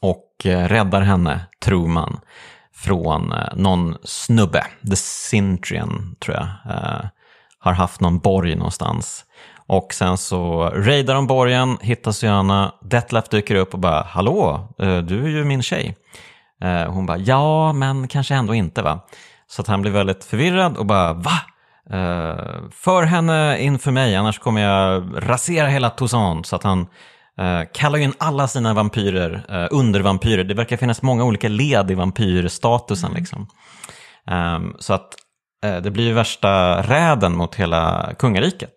Och eh, räddar henne, tror man, från eh, någon snubbe, The Sintrian tror jag, eh, har haft någon borg någonstans. Och sen så raidar de borgen, hittar Syana, Detlef dyker upp och bara “Hallå, du är ju min tjej”. Hon bara “Ja, men kanske ändå inte va?” Så att han blir väldigt förvirrad och bara “Va? Uh, för henne inför mig, annars kommer jag rasera hela Toussaint. Så att han uh, kallar in alla sina vampyrer uh, undervampyrer. Det verkar finnas många olika led i vampyrstatusen. Mm. Liksom. Um, så att det blir värsta räden mot hela kungariket.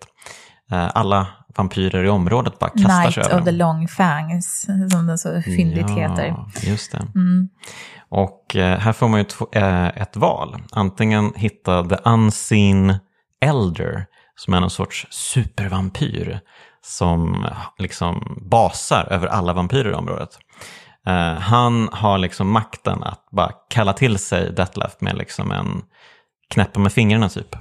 alla vampyrer i området bara kastar Night sig över of the long fangs, som den så fyndigt ja, heter. Just det. Mm. Och här får man ju ett val. Antingen hitta the unseen Elder som är någon sorts supervampyr som liksom basar över alla vampyrer i området. Han har liksom makten att bara kalla till sig Detlef med liksom en knäppa med fingrarna typ.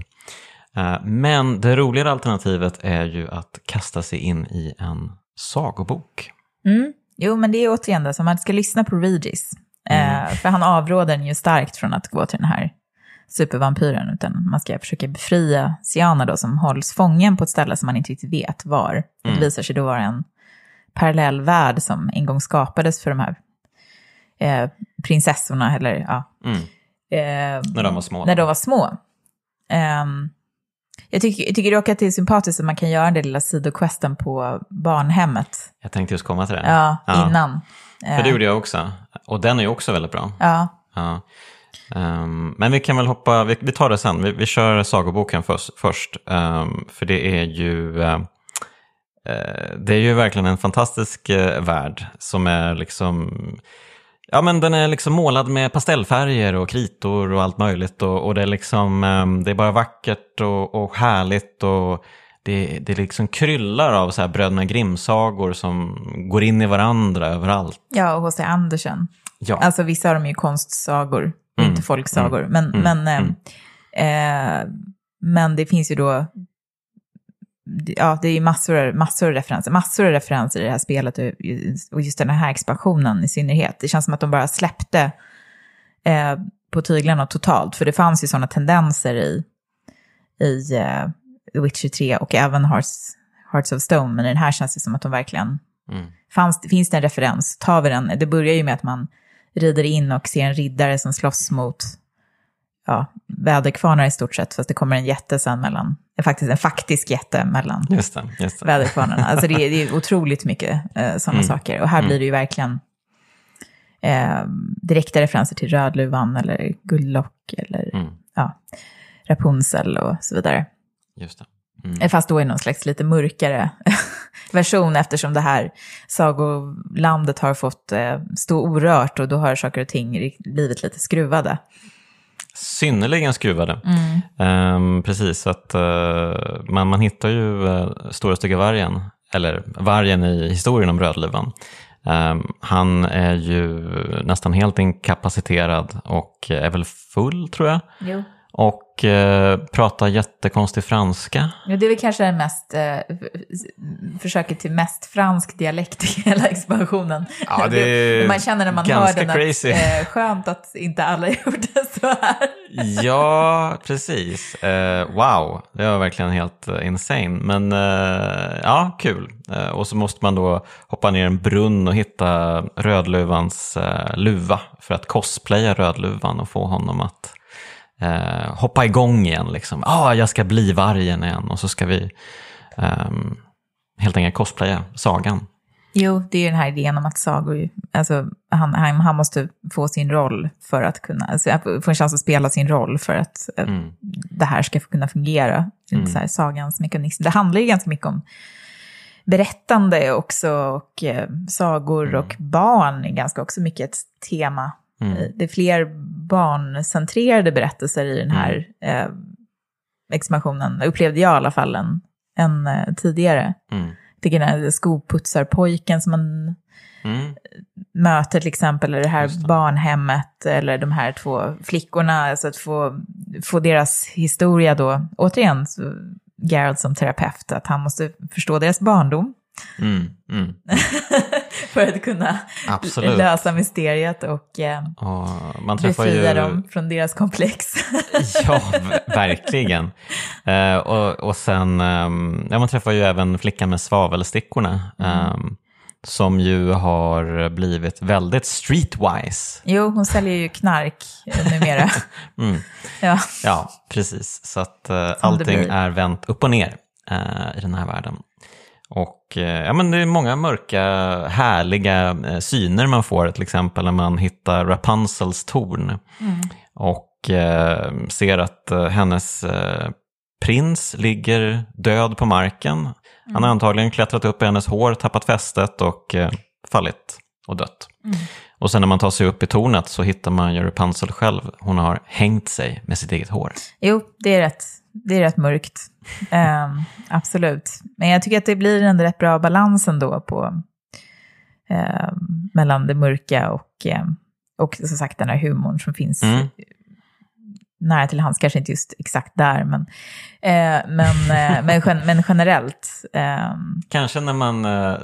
Uh, men det roligare alternativet är ju att kasta sig in i en sagobok. Mm. Jo, men det är återigen det, som man ska lyssna på Regis. Mm. Uh, för han avråder ju starkt från att gå till den här supervampyren, utan man ska försöka befria Siana då, som hålls fången på ett ställe som man inte riktigt vet var. Mm. Det visar sig då vara en parallell värld som en gång skapades för de här eh, prinsessorna, eller ja. Mm. Eh, när de var små. När de var små. Eh, jag tycker, jag tycker dock att det är sympatiskt att man kan göra den lilla sidoquesten på barnhemmet. Jag tänkte just komma till det. Ja, ja. innan. För det gjorde jag också. Och den är ju också väldigt bra. Ja. ja. Um, men vi kan väl hoppa, vi, vi tar det sen, vi, vi kör sagoboken först. först um, för det är ju uh, det är ju verkligen en fantastisk värld som är liksom Ja men den är liksom målad med pastellfärger och kritor och allt möjligt och, och det är liksom um, det är bara vackert och, och härligt och det, det liksom kryllar av så här Bröderna Grimm-sagor som går in i varandra överallt. Ja, och H.C. Andersen. Ja. Alltså vissa av dem är ju konstsagor mm. inte folksagor. Mm. Men, mm. men, mm. eh, eh, men det finns ju då, ja det är ju massor, massor av referenser, massor av referenser i det här spelet och just den här expansionen i synnerhet. Det känns som att de bara släppte eh, på tyglarna totalt, för det fanns ju sådana tendenser i, i The Witcher 3 och även Hearts, Hearts of Stone, men i den här känns det som att de verkligen... Mm. Fanns, finns det en referens, tar vi den, det börjar ju med att man rider in och ser en riddare som slåss mot ja, väderkvarnar i stort sett, fast det kommer en jätte sen mellan, faktiskt en faktisk jätte mellan just det, just det. väderkvarnarna. Alltså det är, det är *laughs* otroligt mycket eh, sådana mm. saker. Och här mm. blir det ju verkligen eh, direkta referenser till Rödluvan eller Guldlock eller mm. ja, Rapunzel och så vidare. Just det. Mm. Fast då i någon slags lite mörkare *laughs* version eftersom det här sagolandet har fått eh, stå orört och då har saker och ting blivit lite skruvade. Synnerligen skruvade. Mm. Um, precis, att uh, man, man hittar ju uh, Stora stygga vargen, eller vargen i historien om Rödluvan. Um, han är ju nästan helt inkapaciterad och är väl full tror jag. Jo. Och eh, pratar jättekonstig franska. Ja, det är väl kanske den mest, eh, försöket till mest fransk dialekt i hela expansionen. Ja, det är *laughs* Man känner när man hör den crazy. att eh, skönt att inte alla *laughs* gjort det så här. ja, precis. Eh, wow, det var verkligen helt uh, insane. Men uh, ja, kul. Uh, och så måste man då hoppa ner i en brunn och hitta Rödluvans luva för att cosplaya Rödluvan och få honom att eh, hoppa igång igen. Liksom. Ah, jag ska bli vargen igen och så ska vi eh, helt enkelt cosplaya sagan. Jo, det är ju den här idén om att sagor, alltså, han, han, han måste få sin roll för att kunna, alltså, få en chans att spela sin roll för att mm. det här ska kunna fungera. Mm. Så här, sagans mekanism. Det handlar ju ganska mycket om berättande också och eh, sagor mm. och barn är ganska också mycket ett tema Mm. Eh, det är fler barncentrerade berättelser i den här mm. eh, expansionen, upplevde jag i alla fall, än, än eh, tidigare. Mm. Jag tycker den här skoputsarpojken som man mm. möter till exempel, eller det här det. barnhemmet, eller de här två flickorna, alltså att få, få deras historia då, återigen, Gerald som terapeut, att han måste förstå deras barndom. Mm, mm. *laughs* *laughs* för att kunna Absolut. lösa mysteriet och eh, man befria ju... dem från deras komplex. *laughs* ja, verkligen. Eh, och, och sen, eh, ja, man träffar ju även flickan med svavelstickorna. Mm. Ehm, som ju har blivit väldigt streetwise. Jo, hon säljer ju knark numera. *laughs* mm. ja. ja, precis. Så att uh, allting är vänt upp och ner uh, i den här världen. Och eh, ja, men det är många mörka, härliga eh, syner man får, till exempel när man hittar Rapunzels torn. Mm. Och eh, ser att eh, hennes eh, prins ligger död på marken. Mm. Han har mm. antagligen klättrat upp i hennes hår, tappat fästet och eh, fallit och dött. Mm. Och sen när man tar sig upp i tornet så hittar man ju Rapunzel själv. Hon har hängt sig med sitt eget hår. Jo, det är rätt det är rätt mörkt. Um, absolut. Men jag tycker att det blir en rätt bra balans ändå på, um, mellan det mörka och, um, och som sagt den här humorn som finns mm. nära till hands. Kanske inte just exakt där, men, uh, men, uh, men, gen men, generellt. Kanske när man uh,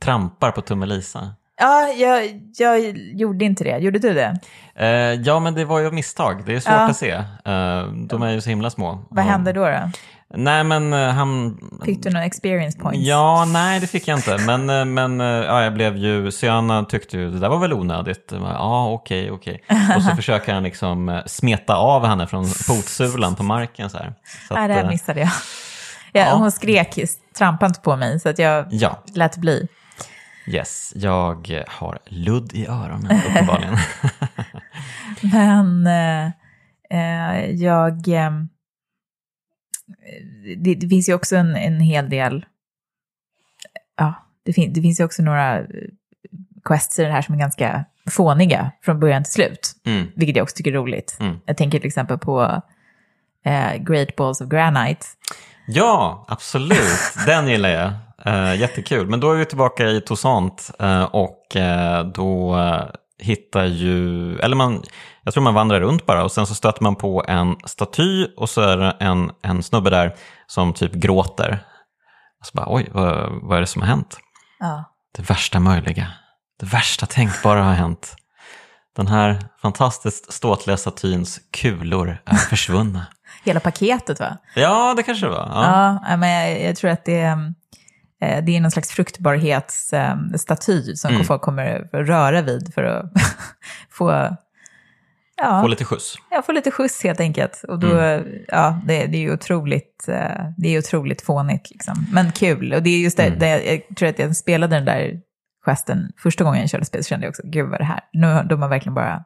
trampar på Tummelisa. Ja, jag, jag gjorde inte det. Gjorde du det? Eh, ja, men det var ju misstag. Det är svårt ja. att se. Eh, de är ju så himla små. Vad hände då? då? Nej, men uh, han... Fick du några experience points? Ja, nej det fick jag inte. Men, uh, men uh, ja, jag blev ju, Syana tyckte ju det där var väl onödigt. Ja, okej, okej. Och så *laughs* försöker han liksom smeta av henne från fotsulan på marken så här. Så nej, det här missade jag. Ja, ja. Hon skrek, trampa inte på mig, så att jag ja. lät bli. Yes, jag har ludd i öronen uppenbarligen. *laughs* Men eh, eh, jag... Eh, det, det, finns ju också en, en hel del... Ja, det, fin, det finns ju också några quests i det här som är ganska fåniga från början till slut. Mm. Vilket jag också tycker är roligt. Mm. Jag tänker till exempel på eh, Great Balls of Granite. Ja, absolut. Den gillar jag. Uh, jättekul, men då är vi tillbaka i Toussaint uh, och uh, då hittar ju, eller man, jag tror man vandrar runt bara och sen så stöter man på en staty och så är det en, en snubbe där som typ gråter. Och så bara, oj, vad, vad är det som har hänt? Ja. Det värsta möjliga, det värsta tänkbara har hänt. Den här fantastiskt ståtliga statyns kulor är försvunna. *laughs* Hela paketet va? Ja, det kanske det var. Ja, ja men jag, jag tror att det Eh, det är någon slags fruktbarhetsstaty som mm. folk kommer röra vid för att *laughs* få... Ja, få lite skjuts. Ja, få lite skjuts helt enkelt. Och då, mm. ja, det, det, är ju otroligt, eh, det är otroligt fånigt liksom. Men kul. Och det är just det, mm. det, jag tror att jag spelade den där gesten första gången jag körde spel så kände jag också, gud vad är det här? Nu de har verkligen bara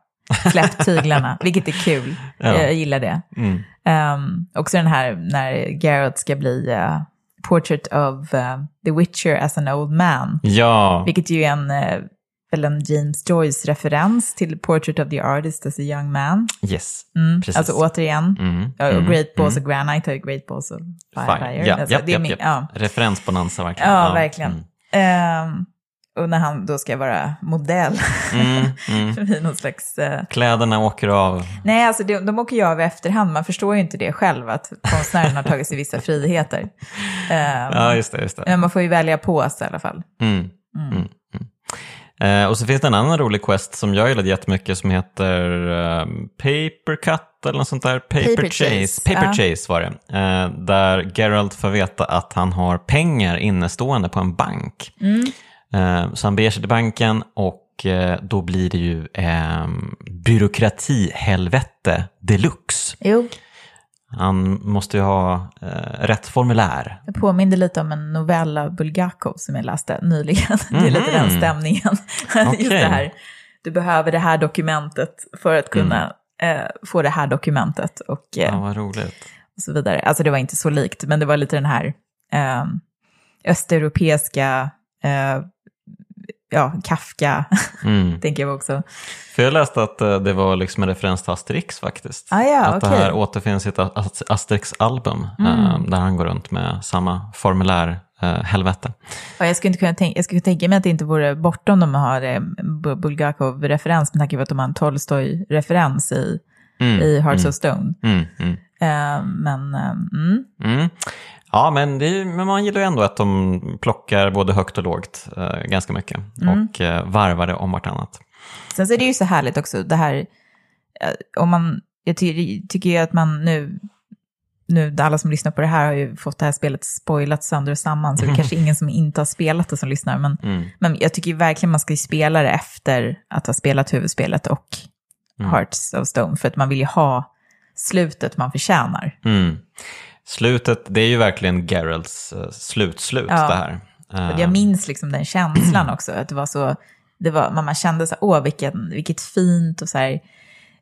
släppt tyglarna, *laughs* vilket är kul. Ja. Jag, jag gillar det. Mm. Um, också den här när Garrett ska bli uh, Portrait of uh, The Witcher as an Old Man. Ja. Vilket ju är en, uh, väl en James Joyce-referens till Portrait of the Artist as a Young Man. Yes, mm. precis. Alltså återigen, mm. Mm. Great Balls mm. of Granite ju Great Balls of Fire. Fire. Ja, alltså, ja, ja, ja. Referensbonanza verkligen. Ja, verkligen. Um, och när han då ska vara modell mm, *laughs* mm. någon slags... Uh... Kläderna åker av. Nej, alltså de, de åker ju av i efterhand. Man förstår ju inte det själv, att konstnären har tagit sig vissa friheter. Um, *laughs* ja, just det. Just det. Men man får ju välja på sig i alla fall. Mm. Eh, och så finns det en annan rolig quest som jag gillade jättemycket som heter uh, Paper Cut eller något sånt där. Paper, Paper Chase. Chase. Paper. Chase var det. Uh, där Geralt får veta att han har pengar innestående på en bank. Uh, så han beger sig till banken och då blir det ju um, byråkratihelvete deluxe. Jo. Han måste ju ha eh, rätt formulär. Det påminner lite om en novell av Bulgakov som jag läste nyligen. Mm. *laughs* det är lite den mhm. stämningen. Okay. *laughs* Just det här, du behöver det här dokumentet för att kunna mm. eh, få det här dokumentet. Och, eh, ja, vad roligt. Och så vidare. Alltså det var inte så likt, men det var lite den här eh, östeuropeiska eh, ja, Kafka, mm. *laughs* tänker jag också. För jag läste att eh, det var liksom en referens till Asterix faktiskt. Ah, ja, att okay. det här återfinns i ett Asterix-album mm. Eh, där han går runt med samma formulär uh, helvete. Ja, jag skulle inte kunna tänka, jag skulle tänka mig att det inte vore bortom de har eh, Bulgakov-referens med tanke på att de har en Tolstoj-referens i, mm. i Hearts mm. of Stone. Uh, men, uh, Ja, men, är, men, man gillar ju ändå att de plockar både högt och lågt eh, ganska mycket mm. och eh, varvar det om vartannat. Sen så är det ju så härligt också, det här, eh, om man, jag ty tycker ju att man nu, nu alla som lyssnar på det här har ju fått det här spelet spoilat sönder och samman, så det är kanske *laughs* ingen som inte har spelat det som lyssnar, men, mm. men jag tycker ju verkligen man ska spela det efter att ha spelat huvudspelet och mm. Hearts of Stone, för att man vill ju ha slutet man förtjänar. Slutet, det är ju verkligen Geralts uh, slutslut ja. det här. Jag minns liksom den känslan också, att det var så, det var, man kände så här, åh vilken, vilket fint och så här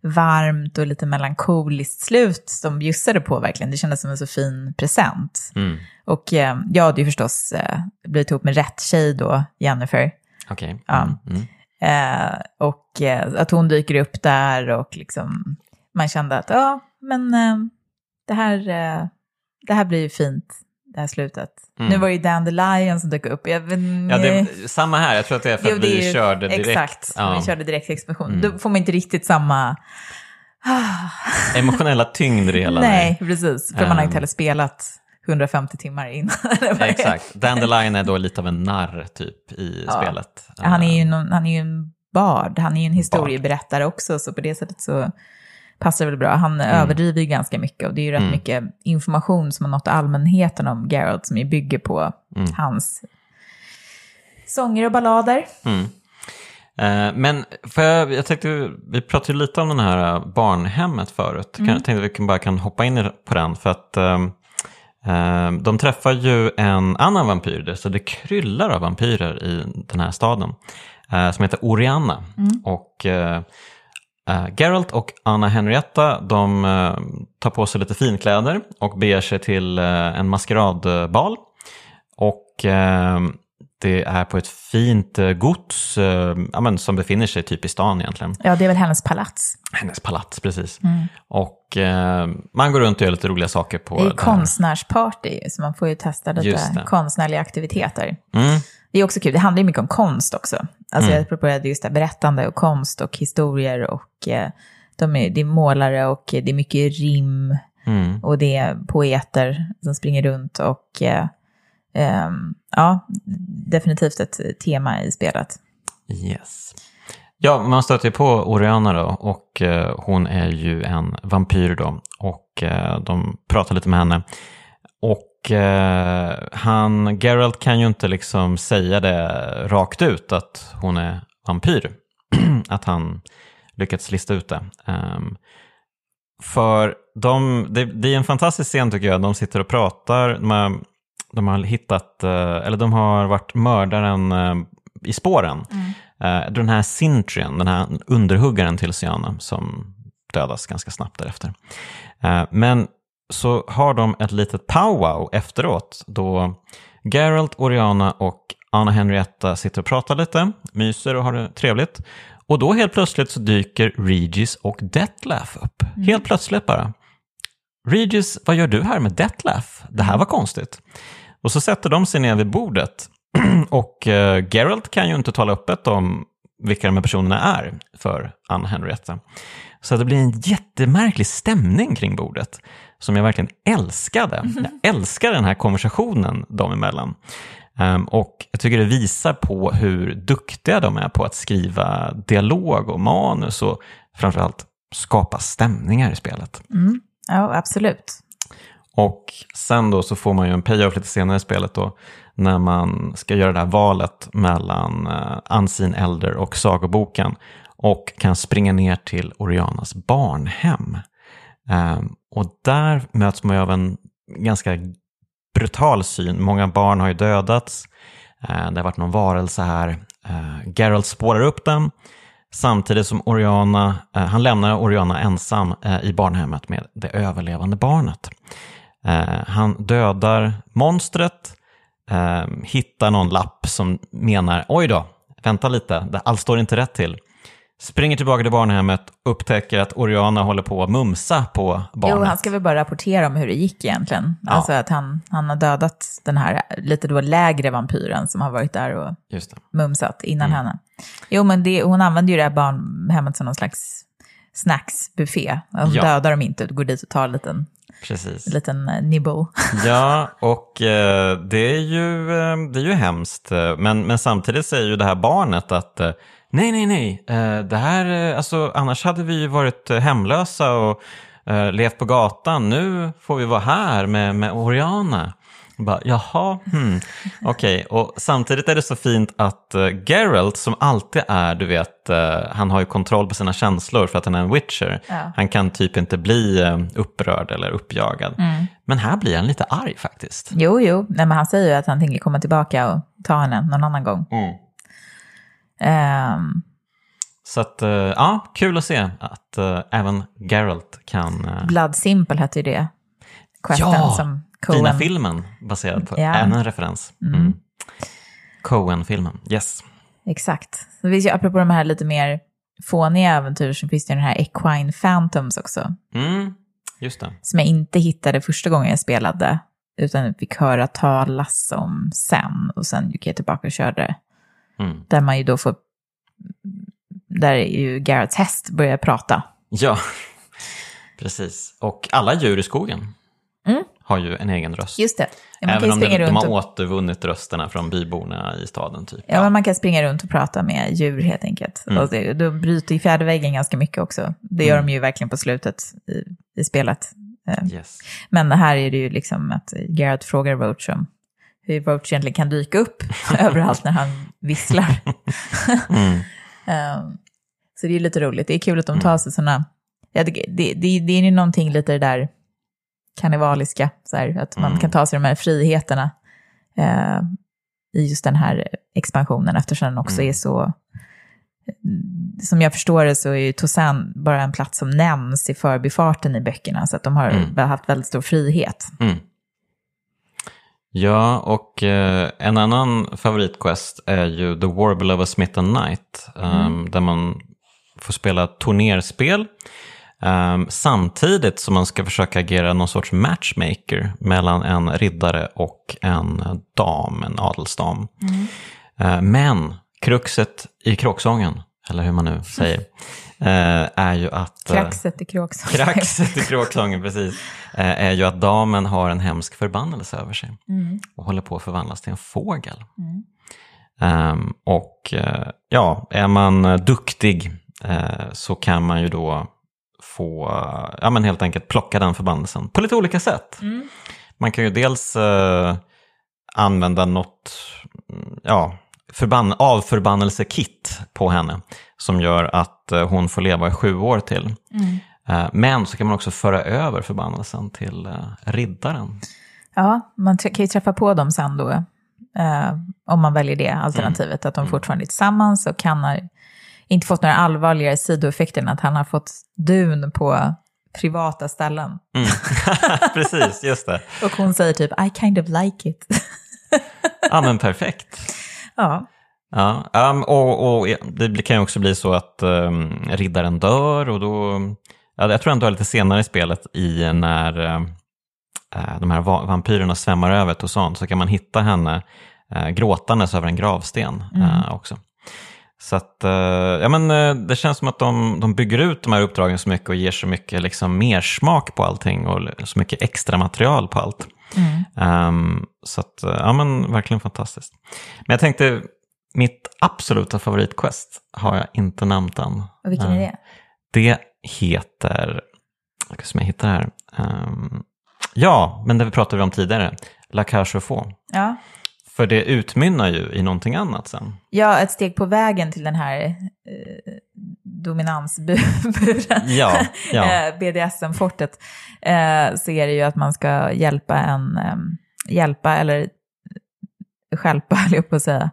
varmt och lite melankoliskt slut som bjussade på verkligen. Det kändes som en så fin present. Mm. Och eh, jag hade ju förstås eh, blivit ihop med rätt tjej då, Jennifer. Okej. Okay. Ja. Mm. Mm. Eh, och eh, att hon dyker upp där och liksom, man kände att ja, men eh, det här det här blir ju fint, det här slutet. Mm. Nu var det ju Dandelion som dök upp. Jag, ja, det, samma här. Jag tror att det är för jo, att vi ju, körde direkt. Exakt, ja. vi körde direkt explosion. Mm. Då får man inte riktigt samma... Emotionella tyngd i hela. Nej, precis. För um. man har inte heller spelat 150 timmar innan. *laughs* Exakt. Dandelion är då lite av en narr typ i ja. spelet. Han är, ju någon, han är ju en bard, han är ju en historieberättare också, så på det sättet så passar väl bra. Han mm. överdriver ju ganska mycket och det är ju rätt mm. mycket information som har nått allmänheten om Geralt som ju bygger på mm. hans sånger och ballader. Mm. Eh, men för jag, jag tänkte, vi pratade lite om den här barnhemmet förut. Mm. Jag tänkte att vi bara kan hoppa in på den. För att um, um, de träffar ju en annan vampyr, så det kryllar av vampyrer i den här staden. Uh, som heter Orianna. Mm. Och uh, Geralt och Anna Henrietta de uh, tar på sig lite finkläder och beger sig till uh, en maskeradbal. Och det är på ett fint gods ja, men, som befinner sig typ i stan egentligen. Ja, det är väl hennes palats. Hennes palats, precis. Mm. Och man går runt och gör lite roliga saker på... Det är konstnärsparty, så man får ju testa lite konstnärliga aktiviteter. Mm. Det är också kul, det handlar ju mycket om konst också. Alltså mm. jag började just det berättande och konst och historier och eh, de är, det är målare och det är mycket rim mm. och det är poeter som springer runt och eh, eh, ja, definitivt ett tema i spelet. Yes. Ja, man stöter på Oriana då och eh, hon är ju en vampyr då och eh, de pratar lite med henne. Och eh, han, Geralt kan ju inte liksom säga det rakt ut att hon är vampyr. *clears throat* att han lyckats lista ut det. Um, för de, det, det, är en fantastisk scen tycker jag. De sitter och pratar. De har, de har hittat, eh, eller de har varit mördaren eh, i spåren. Mm. Uh, den här Sintrian, den här underhuggaren till Siana som dödas ganska snabbt därefter. Men så har de ett litet powwow efteråt då Geralt, Oriana och Anna Henrietta sitter och pratar lite, myser och har det trevligt. Och då helt plötsligt så dyker Regis och Detlef upp. Mm. Helt plötsligt bara. Regis, vad gör du här med Detlef? Det här var konstigt. Och så sätter de sig ner vid bordet *clears throat* och uh, Geralt kan ju inte tala öppet om vilka de här personerna är för Anna Henrietta. Så det blir en jättemärklig stämning kring bordet som jag verkligen älskade. Jag älskar den här konversationen dem emellan. Um, och jag tycker det visar på hur duktiga de är på att skriva dialog och manus och framförallt skapa stämningar i spelet. Mm. Ja, absolut. Och sen då så får man ju en payoff lite senare i spelet då när man ska göra det här valet mellan uh, Unseen Elder och sagoboken och kan springa ner till Orianas barnhem. Ehm, och där möts man ju av en ganska brutal syn. Många barn har ju dödats. Ehm, det har varit någon varelse här. Ehm, Geralt spårar upp den samtidigt som Oriana, eh, han lämnar Oriana ensam eh, i barnhemmet med det överlevande barnet. Han dödar monstret, hittar någon lapp som menar oj då, vänta lite, allt står inte rätt till. Springer tillbaka till barnhemmet, upptäcker att Oriana håller på att mumsa på barnet. Jo, han ska väl bara rapportera om hur det gick egentligen. Ja. Alltså att han, han har dödat den här lite då lägre vampyren som har varit där och mumsat innan mm. henne. Jo, men det, hon använder ju det här barnhemmet som någon slags snacksbuffé. Hon ja. dödar dem inte, går dit och tar en liten, Precis. En liten uh, nibble. *laughs* ja, och uh, det, är ju, uh, det är ju hemskt. Men, men samtidigt säger ju det här barnet att Nej, nej, nej. Eh, det här, eh, alltså, annars hade vi ju varit eh, hemlösa och levt på gatan. Nu får vi vara här med, med Oriana. Bara, Jaha, hmm. *laughs* okej. Okay. Och samtidigt är det så fint att uh, Geralt, som alltid är, du vet, uh, han har ju kontroll på sina känslor för att han är en witcher. Ja. Han kan typ inte bli uh, upprörd eller uppjagad. Mm. Men här blir han lite arg faktiskt. Jo, jo. Nej, men han säger ju att han tänker komma tillbaka och ta henne någon annan gång. Mm. Um, så att, uh, ja, kul att se att uh, även Geralt kan... Uh... Blood Simple hette ju det. Questen ja, som Coen... fina filmen baserad på, ja. en referens. Mm. Mm. Coen-filmen, yes. Exakt. Det finns ju, apropå de här lite mer fåniga äventyr, så finns det ju den här Equine Phantoms också. Mm, just det. Som jag inte hittade första gången jag spelade, utan fick höra talas om sen. Och sen gick jag tillbaka och körde Mm. Där man ju då får, där ju Garretts häst börjar prata. Ja, *laughs* precis. Och alla djur i skogen mm. har ju en egen röst. Just det. Ja, Även om de, de har och... återvunnit rösterna från byborna i staden. Typ. Ja, ja, men man kan springa runt och prata med djur helt enkelt. Mm. Och det, då bryter ju fjärde väggen ganska mycket också. Det gör mm. de ju verkligen på slutet i, i spelet. Eh, yes. Men här är det ju liksom att Garrett frågar Roach om hur Roach egentligen kan dyka upp *laughs* överallt när han visslar. *laughs* mm. um, *laughs* så det är lite roligt. Det är kul att de tar mm. sig sådana... Ja, det, det, det, det är ju någonting lite det där karnevaliska, så här, att man mm. kan ta sig de här friheterna uh, i just den här expansionen, eftersom den också mm. är så... Som jag förstår det så är ju Tosan bara en plats som nämns i förbifarten i böckerna, så att de har mm. haft väldigt stor frihet. Mm. Ja, och eh, en annan favoritquest är ju The Warble of a Smith and Knight. Mm. Um, där man får spela turnerspel. Um, samtidigt som man ska försöka agera någon sorts matchmaker mellan en riddare och en dam, en adelsdam. Mm. Uh, men kruxet i kråksången, eller hur man nu säger, uh, är ju att... Uh, kraxet i kråksången. Kraxet i *laughs* kråksången, precis. Eh, är ju att damen har en hemsk förbannelse över sig mm. och håller på att förvandlas till en fågel. Mm. Um, och ja, är man duktig uh, så kan man ju då få, uh, ja men helt enkelt plocka den förbannelsen på lite olika sätt. Mm. Man kan ju dels använda något, ja, förbann avförbannelsekit på henne som gör att hon får leva i sju år till. Mm. Eh, men så kan man också föra över förbannelsen till eh, riddaren. Ja, man kan ju träffa på dem sen då, eh, om man väljer det alternativet, mm. att de mm. fortfarande är tillsammans och kan ha inte fått några allvarligare sidoeffekter än att han har fått dun på privata ställen. Mm. *laughs* Precis, just det. och hon säger typ I kind of like it. ja, men perfekt. Ja. Ja, um, och, och, det kan ju också bli så att um, riddaren dör och då Ja, jag tror ändå lite senare i spelet i när äh, de här vampyrerna svämmar över Tosan så kan man hitta henne eh, gråtandes över en gravsten mm. eh, också. Så att, ja men det känns som att de, de bygger ut de här uppdragen så mycket och ger så mycket liksom mer smak på allting och så mycket extra material på allt. Mm. Um, så att, eh, ja men verkligen fantastiskt. Men jag tänkte, mitt absoluta favoritquest har jag inte nämnt än. Och vilken är det? Det heter, jag ska jag hittar här. Um, ja, men det vi pratade om tidigare, La Cage Faux. Ja. För det utmynnar ju i någonting annat sen. Ja, ett steg på vägen till den här eh, dominansburen, *laughs* ja, ja. *laughs* Eh, BDSM-fortet, eh, så är det ju att man ska hjälpa en, eh, hjälpa eller skälpa, *laughs* höll jag på att säga,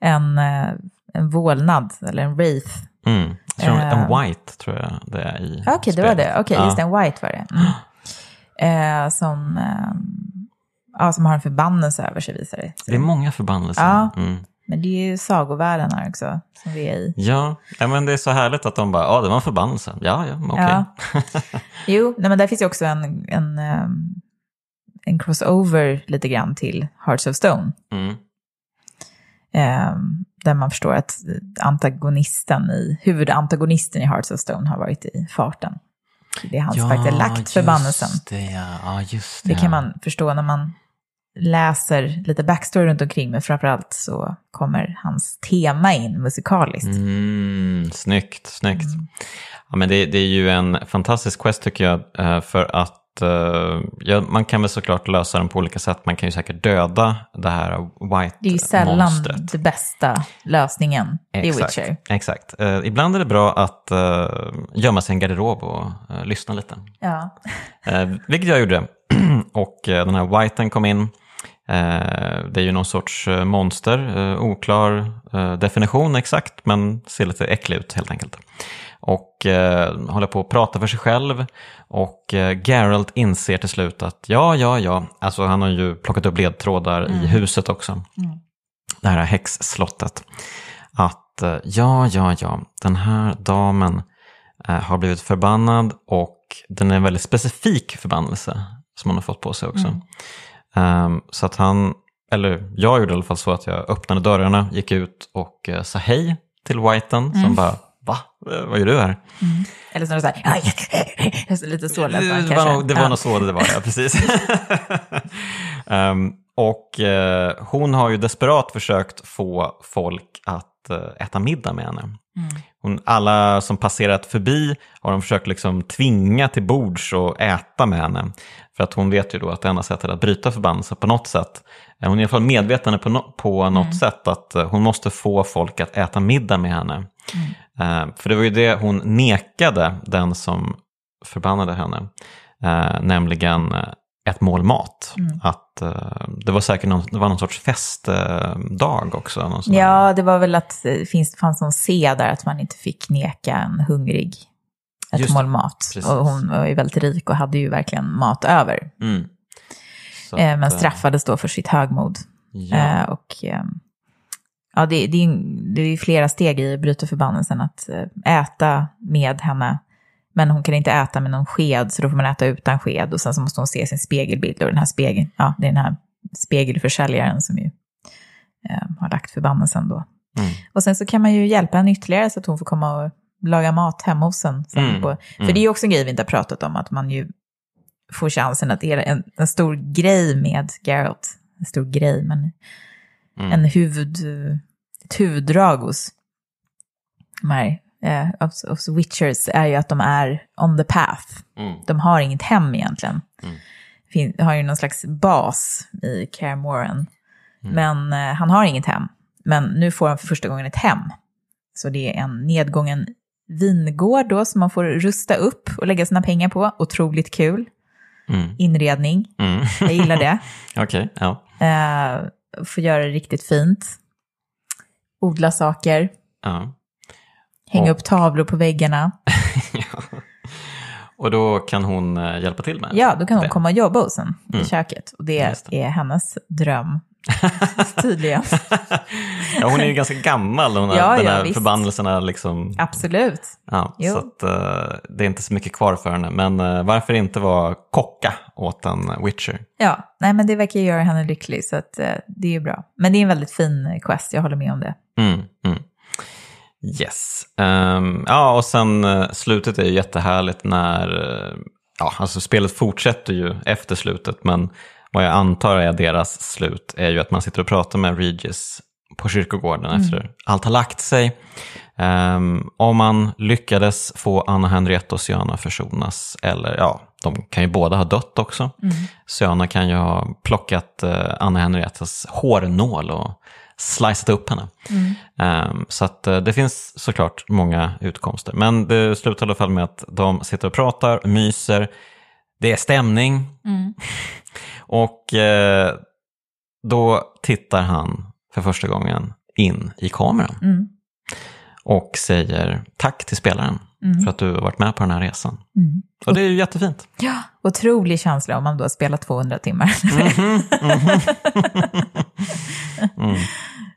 en, eh, en vålnad eller en wraith. Mm. en eh. white tror jag det är i Okej, okay, det var det. Okej, okay, just en white var det. Mm. *gasps* som ja, som har en förbannelse över sig visar det Det är många förbannelser. Ja, mm. men det är ju sagovärlden här också som vi är i. Ja, ja men det är så härligt att de bara, ja det var en förbannelse. Ja, ja, okej. Okay. Ja. *laughs* jo, nej, men där finns ju också en, en, um, en crossover lite grann till Hearts of Stone. Mm. Um, där man förstår att antagonisten i, huvudantagonisten i Hearts of Stone har varit i farten. Det är han som faktiskt har lagt förbannelsen. Det, ja. Ja, just det, det kan man förstå när man läser lite backstory runt omkring, men framförallt så kommer hans tema in musikaliskt. Mm, snyggt, snyggt. Mm. Ja, men det, det, är ju en fantastisk quest tycker jag, eh, för att uh, ja, man kan väl såklart lösa den på olika sätt. Man kan ju säkert döda det här white Det är ju sällan monstret. den bästa lösningen exakt, i Witcher. Exakt. Uh, ibland är det bra att uh, gömma sig i en garderob och lyssna lite. Ja. vilket jag gjorde. *clears throat* och den här whiten kom in. Det är ju någon sorts monster, oklar definition exakt, men ser lite äcklig ut helt enkelt och eh, håller på att prata för sig själv. Och eh, Geralt inser till slut att ja, ja, ja, alltså han har ju plockat upp ledtrådar mm. i huset också. Mm. Det här häxslottet. Att eh, ja, ja, ja, den här damen eh, har blivit förbannad och den är en väldigt specifik förbannelse som han har fått på sig också. Mm. Um, så att han, eller jag gjorde i alla fall så att jag öppnade dörrarna, gick ut och uh, sa hej till Whiten som mm. bara va? Vad gör du här? Mm. Eller snarare så här, *laughs* lite så lät nog, det var nog så det var, ja precis. um, *laughs* och uh, hon har ju desperat försökt få folk att uh, äta middag med henne. Mm. Hon, alla som passerat förbi har de försökt liksom tvinga till bords och äta med henne. För att hon vet ju då att det enda sättet att bryta förbannelse på något sätt, hon är i alla fall medveten på, no på något mm. sätt att hon måste få folk att äta middag med henne. Mm. Uh, för det var ju det hon nekade den som förbannade henne, uh, nämligen ett mål mat. Mm. Att det var säkert någon, det var någon sorts festdag också. Ja, det var väl att det finns, fanns någon se där att man inte fick neka en hungrig ett Just mål mat. Precis. Och hon var ju väldigt rik och hade ju verkligen mat över. Mm. men straffades då för sitt högmod. Ja. och ja, det, det, det är flera steg i bryta förbannelsen att eh, äta med henne. Men hon kan inte äta med någon sked, så då får man äta utan sked. Och sen så måste hon se sin spegelbild. Och den här spegeln, ja, det är den här spegelförsäljaren som ju eh, har lagt förbannelsen då. Mm. Och sen så kan man ju hjälpa henne ytterligare så att hon får komma och laga mat hemma hos en. Mm. På, för mm. det är ju också en grej vi inte har pratat om, att man ju får chansen att det är en, en stor grej med Geralt. En stor grej, men mm. en huvud, ett huvuddrag hos de här eh, hos Witchers är ju att de är on the path. Mm. De har inget hem egentligen. Mm. Fin, har ju någon slags bas i Care Moran. Mm. Men eh, han har inget hem. Men nu får han för första gången ett hem. Så det är en nedgången vingård då som man får rusta upp och lägga sina pengar på. Otroligt kul. Mm. Inredning. Mm. Jag gillar det. *laughs* Okej, okay, ja. Uh, får göra det riktigt fint. Odla saker. Ja. Hänga och... upp tavlor på väggarna. *laughs* ja. Och då kan hon eh, hjälpa till med Ja, då kan hon det. komma och jobba hos en Mm. i köket. Och det, det. är hennes dröm, *laughs* tydligen. ja, hon är ju ganska gammal, hon har, Ja, den ja, här visst. förbannelsen är liksom... Absolut. Ja, Jo. så att, eh, det är inte så mycket kvar för henne. Men eh, varför inte vara kocka åt en Witcher? Ja, nej men det verkar göra henne lycklig, så att, eh, det är ju bra. Men det är en väldigt fin quest, jag håller med om det. Mm, mm. Yes. Ehm, ja, och sen eh, slutet är ju jättehärligt när... eh, ja, alltså spelet fortsätter ju efter slutet, men vad jag antar är deras slut är ju att man sitter och pratar med Regis på kyrkogården efter allt har lagt sig. Um, om man lyckades få Anna Henrietta och Syana försonas, eller ja, de kan ju båda ha dött också. Syana kan ju ha plockat eh, Anna Henriettas hårnål och slicat upp henne. Ehm, så att, eh, det finns såklart många utkomster. Men det slutar i alla fall med att de sitter och pratar, myser, det är stämning. *laughs* och eh, då tittar han för första gången in i kameran. Mm. Och säger tack till spelaren för att du har varit med på den här resan. Mm. Och det är ju jättefint. Ja, otrolig känsla om man då har spelat 200 timmar. Mm. *laughs*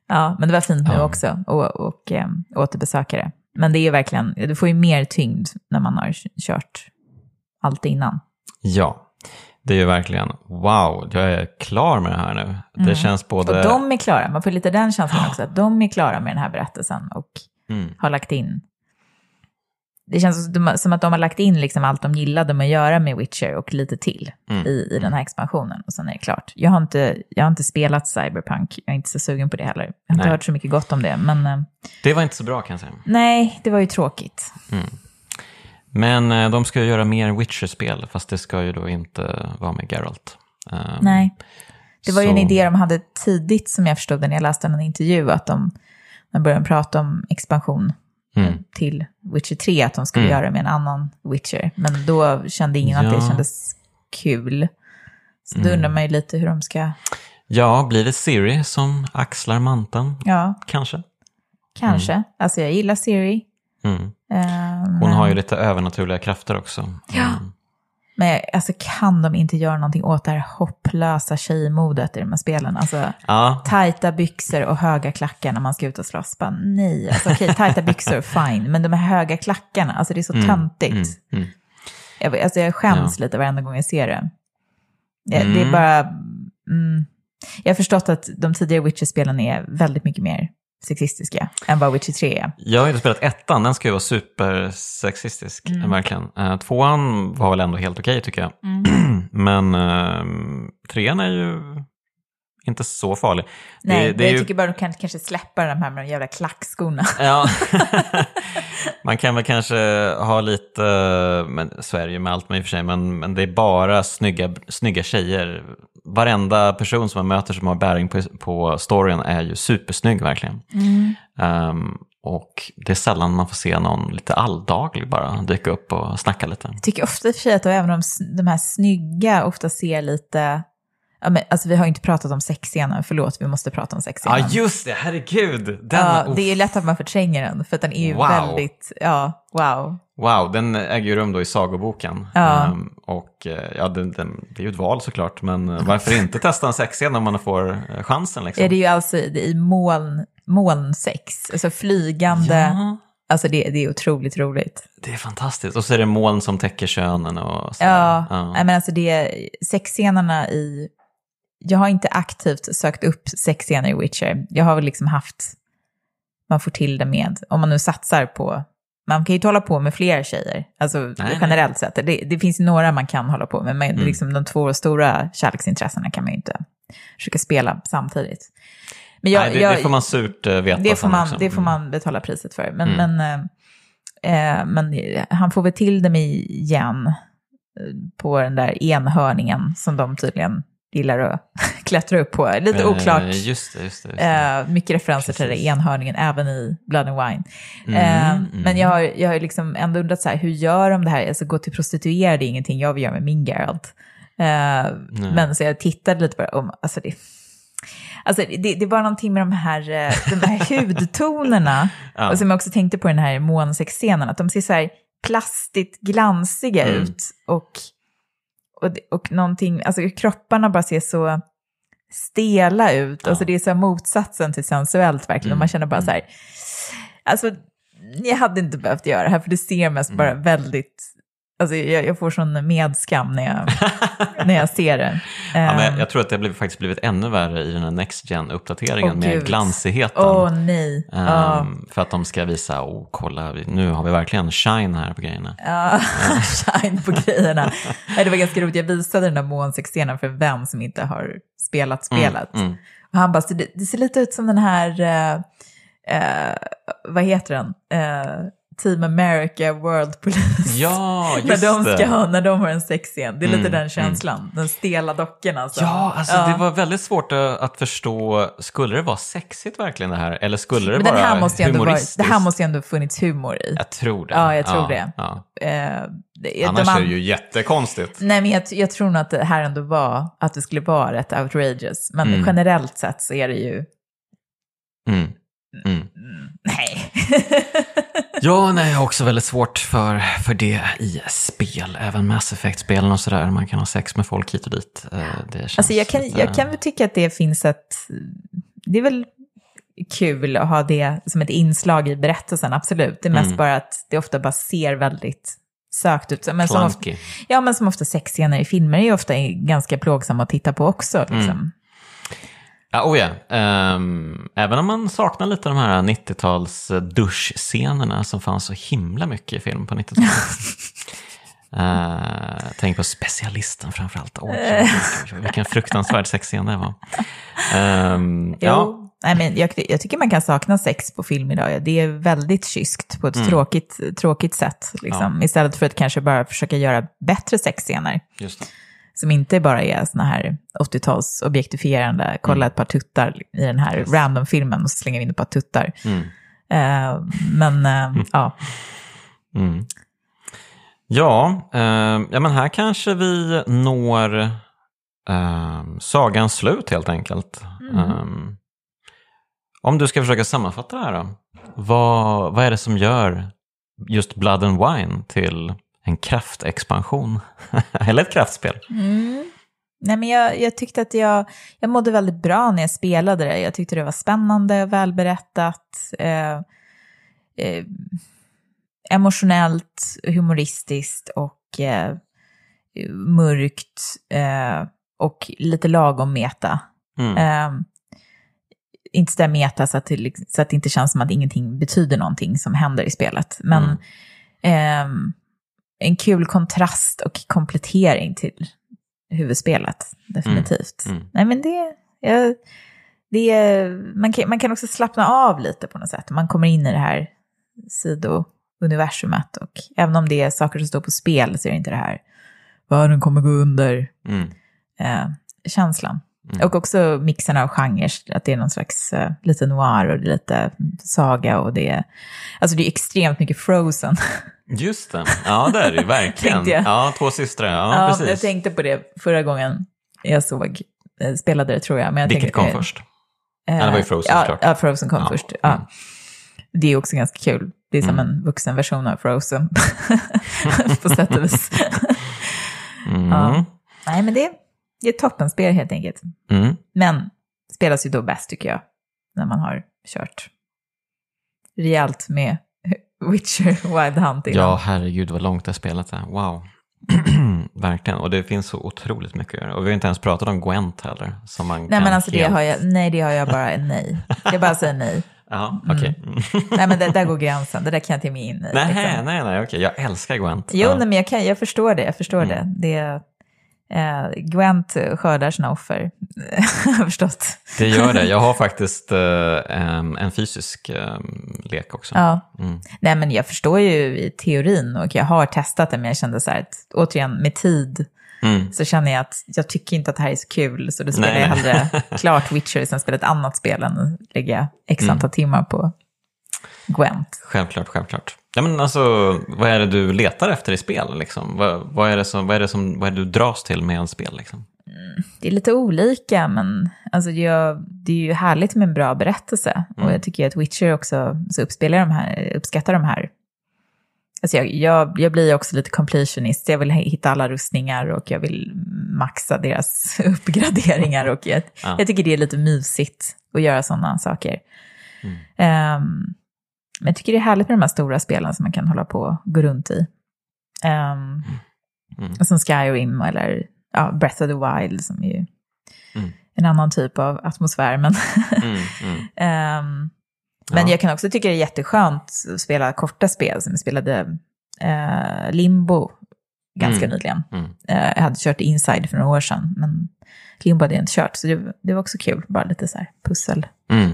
Ja, men det var fint nu Ja. också och, och eh, återbesöka det. Men det är ju verkligen, du får ju mer tyngd när man har kört allt innan. Ja, det är ju verkligen wow, jag är klar med det här nu. Det känns både... Mm. Och de är klara, man får lite den känslan också, att de är klara med den här berättelsen och Mm. har lagt in. Det känns som att de har lagt in liksom allt de gillade med att göra med Witcher och lite till Mm. i, i den här expansionen. Och sen är det klart. Jag har inte, jag har inte spelat Cyberpunk, jag är inte så sugen på det heller. Jag har inte Nej. hört så mycket gott om det, men eh, Det var inte så bra kan jag säga. nej, det var ju tråkigt. Men eh, de ska ju göra mer Witcher-spel, fast det ska ju då inte vara med Geralt. Ehm, Nej. Det var ju en så- idé de hade tidigt som jag förstod det när jag läste en intervju, att de, de började prata om expansion Mm. till Witcher 3, att de skulle Mm. göra det med en annan Witcher. Men då kände ingen att det Ja. kändes kul. Så då Mm. undrar man ju lite hur de ska, Ja, blir det Siri som axlar manteln? ja, Kanske. kanske. Alltså jag gillar Siri. Mm. eh, Hon har ju lite övernaturliga krafter också. Ja. Mm. men alltså kan de inte göra någonting åt det här hopplösa tjejmodet i de här spelen? Alltså, Ja, tajta byxor och höga klackar när man ska ut och slåss. Bara, nej, alltså, okej, tajta byxor, fine. Men de här höga klackarna, alltså det är så töntigt. mm, mm. Jag, alltså, jag skäms lite varenda gång jag ser det. Det, det är Mm. bara... Mm, jag har förstått att de tidigare Witcher-spelen är väldigt mycket mer sexistiska än vad Witcher 3 är. Jag har inte spelat ettan, den ska ju vara supersexistisk, Mm. verkligen. Uh, tvåan var väl ändå helt okej tycker jag. *clears throat* Men uh, trean är ju inte så farlig. Det- Nej, det är jag ju- tycker bara de kan kanske släppa de här med de jävla klackskorna. *laughs* Ja, *laughs* man kan väl kanske ha lite, men det ju med allt med i och för sig, men, men det är bara snygga, snygga tjejer. Varenda person som man möter som har bäring på, på storyn är ju supersnygg verkligen. Ehm, och det är sällan man får se någon lite alldaglig bara dyka upp och snacka lite. Jag tycker ofta i och för sig att även de, de här snygga ofta ser lite... Ja, men, alltså, vi har ju inte pratat om sexscenen, förlåt, vi måste prata om sexscenen. Ja, just det, herregud! Den, Ja, det är lätt att man förtränger den, för att den är ju Wow. väldigt, ja, wow. Wow, den äger ju rum då i sagoboken. Ja. Ehm, och eh, ja, den, den, det är ju ett val såklart, men eh, varför inte testa en sexscen om man får eh, chansen liksom? Är det är ju alltså i moln, molnsex, alltså flygande, Ja, alltså det, det är otroligt roligt. det är fantastiskt. Och så är det moln som täcker könen och så. Ja, ja. Men alltså det, sexscenerna i, jag har inte aktivt sökt upp sexscener i Witcher, jag har väl liksom haft, man får till det med, om man nu satsar på, man kan ju inte hålla på med fler tjejer, alltså nej. generellt sett. Det, det finns ju några man kan hålla på med, men Mm. liksom de två stora kärleksintressena kan man ju inte försöka spela samtidigt. Men jag, Nej, det, jag, det får man surt eh, veta det får, man, det får Mm. man betala priset för. Men, Mm. men, eh, eh, men han får väl till dem igen eh, på den där enhörningen som de tydligen gillar att *laughs* klättra upp på. Lite Eh, oklart. Just det, just det. Just det. Eh, mycket referenser till Precis. där enhörningen, även i Blood and Wine. Mm, Eh, mm. Men jag har, jag har liksom ändå undrat så här, hur gör de det här? Alltså gå till prostituerade är ingenting jag vill göra med min Geralt. Eh, men så jag tittade lite på det, om, alltså det, alltså det, det bara någonting med de här, de här *laughs* hudtonerna, Ja. och som jag också tänkte på den här månsexscenen, att de ser så här plastigt glansiga mm. ut. Och, och, och någonting, alltså kropparna bara ser så stela ut. Ja. Alltså det är så motsatsen till sensuellt verkligen. Mm. Man känner bara så här, alltså jag hade inte behövt göra det här för det ser mest mm. bara väldigt Alltså jag, jag, får sån medskam när jag, när jag ser det. *laughs* Ja, men jag, jag tror att det har faktiskt blivit ännu värre i den här Next Gen-uppdateringen oh, med Gud. glansigheten. Oh, nej. Um, oh. För att de ska visa, oh kolla, nu har vi verkligen shine här på grejerna. Ja, *laughs* shine på grejerna. det var ganska roligt, jag visade den där månsexscenen för en vän som inte har spelat mm, spelet. Mm, mm. Och han bara, det, det, ser lite ut som den här, uh, uh, vad heter den? Uh, Team America World Police. Ja, *laughs* just när de ska det. Ha, när de har en sexscen. Det är mm, lite den känslan. Mm. Den stela dockorna. Så. Ja, alltså ja. det var väldigt svårt att förstå. Skulle det vara sexigt verkligen det här? Eller skulle det Men vara här måste humoristiskt? Vara, det här måste ju ändå funnits humor i. Jag tror det. Ja, jag tror ja, det. Ja. Eh, det Annars de är det ju jättekonstigt. Nej, men jag, jag, tror nog att det här ändå var att det skulle vara rätt outrageous. Men mm. generellt sett så är det ju... Mm. Nej. *laughs* ja, nej, jag har också väldigt svårt för, för det i spel. Även Mass Effect-spelen och sådär. Man kan ha sex med folk hit och dit. Eh, det känns alltså jag kan, lite... jag kan väl tycka att det finns ett... Det är väl kul att ha det som ett inslag i berättelsen, absolut. Det är mest mm. bara att det ofta bara ser väldigt sökt ut. Men som ofta, ja, men som ofta sexscener i filmer är ju ofta ganska plågsamma att titta på också. Liksom. Mm. Ja, oh ja. Um, även om man saknar lite de här 90-tals duschscenerna som fanns så himla mycket i film på 90-talet. uh, *laughs* tänk på specialisten framförallt. Oh, vilken fruktansvärd sexscen det var. Um, ja. Nej, men jag, jag, tycker man kan sakna sex på film idag. Det är väldigt kyskt på ett mm. tråkigt, tråkigt sätt. Liksom. Ja. Istället för att kanske bara försöka göra bättre sexscener. Just det som inte bara är såna här 80-tals objektifierande, kolla mm. ett par tuttar i den här yes. random-filmen och så slänger vi in ett par tuttar. Mm. Uh, men uh, ja. Mm. Ja, uh, ja, men här kanske vi når sagans slut helt enkelt. Um, om du ska försöka sammanfatta det här då. Vad, vad är det som gör just Blood and Wine till en kraftexpansion. *laughs* Eller ett kraftspel. Mm. Nej, men jag, jag, tyckte att jag, jag mådde väldigt bra när jag spelade det. Jag tyckte det var spännande, välberättat, eh, eh, emotionellt, humoristiskt och eh, mörkt eh, och lite lagom meta. Mm. Eh, inte så där meta så att, det, så att det inte känns som att ingenting betyder någonting som händer i spelet. Men mm ehm, en kul kontrast och komplettering till huvudspelet, definitivt. Mm. Mm. Nej, men det, ja, det man, kan, man kan också slappna av lite på något sätt. Man kommer in i det här sidouniversumet och även om det är saker som står på spel så är det inte det här världen kommer gå under mm. eh, känslan. Mm. Och också mixen av genrer, att det är någon slags uh, lite noir och lite saga och det är, alltså det är extremt mycket frozen. *laughs* Just det, ja det är det ju *laughs* verkligen. ja, två systrar, ja, ja precis. Jag tänkte på det förra gången jag såg, eh, spelade det tror jag. Men jag Vilket tänkte, kom först? Eh, ja, det var ju Frozen ja. Ja, Frozen kom ja. först. Ja. Mm. Det är också ganska kul. Det är som mm. en vuxen version av Frozen, *laughs* på sätt och vis. *laughs* mm. ja. Nej, men det, det är ett toppenspel helt enkelt. Mm. Men spelas ju då bäst tycker jag, när man har kört rejält med Witcher Wild Hunt innan. Ja, herregud vad långt det spelet är. Wow. *clears throat* Verkligen, och det finns så otroligt mycket att göra. Och vi har inte ens pratat om Gwent heller. Som man nej, men alltså helt... det har jag, nej, det har jag bara nej. Jag bara säger nej. *laughs* Ja, okej. Okay. Mm. nej, men det, där går gränsen. Det där kan jag inte ge mig in i. Nej, liksom. nej, nej, okej. Okay. Jag älskar Gwent. Jo, ja. nej, men jag, kan, jag förstår det. Jag förstår mm. det. det Eh, Gwent skördar sina offer, *laughs* förstått. Det gör det. Jag har faktiskt eh, en fysisk eh, lek också. Ja. Mm. Nej, men jag förstår ju i teorin och jag har testat det, men jag kände så här att återigen med tid mm. så känner jag att jag tycker inte att det här är så kul, så då spelar nej, jag hellre *laughs* klart Witcher och sen spelar ett annat spel än att lägga x mm. antal mm. timmar på Gwent. Självklart, självklart. Ja, men alltså, vad är det du letar efter i spel? Liksom? Vad, vad, är det som, vad, är det som, vad är det du dras till med en spel? Liksom? Mm, det är lite olika, men alltså, jag, det är ju härligt med en bra berättelse. Mm. Och jag tycker att Witcher också så uppspelar de här, uppskattar de här Alltså jag, jag, jag blir också lite completionist. Jag vill hitta alla rustningar och jag vill maxa deras *laughs* uppgraderingar. Och jag, ja. jag tycker det är lite mysigt att göra sådana saker. Mm. Um, men jag tycker det är härligt med de här stora spelen som man kan hålla på och gå runt i. Um, mm. Som Skyrim eller ja, Breath of the Wild som är ju mm. en annan typ av atmosfär. Men, um, *laughs* men jag kan också tycka det är jätteskönt att spela korta spel. Som jag spelade uh, Limbo ganska mm. nyligen. Mm. Uh, jag hade kört Inside för några år sedan, men Limbo hade jag inte kört. Så det, det var också kul, bara lite så här pussel. Mm.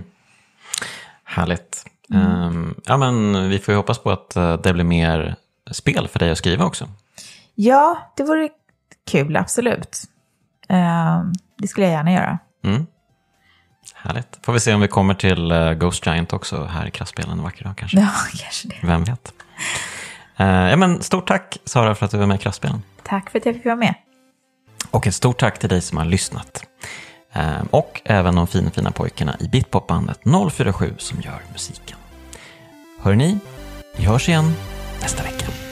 Härligt. Um, ja, men vi får ju hoppas på att uh, det blir mer spel för dig att skriva också. Ja, det vore kul, absolut. Uh, det skulle jag gärna göra. Mm. Härligt. Får vi se om vi kommer till uh, Ghost Giant också här i kraftspelen en vacker dag kanske. Ja, *laughs* kanske det. Vem vet. Uh, ja, men stort tack Sara för att du var med i kraftspelen. Tack för att jag fick vara med. Och ett stort tack till dig som har lyssnat. Och även de fina, fina pojkarna i Bitpopbandet 047 som gör musiken. Hör ni, vi hörs igen nästa vecka.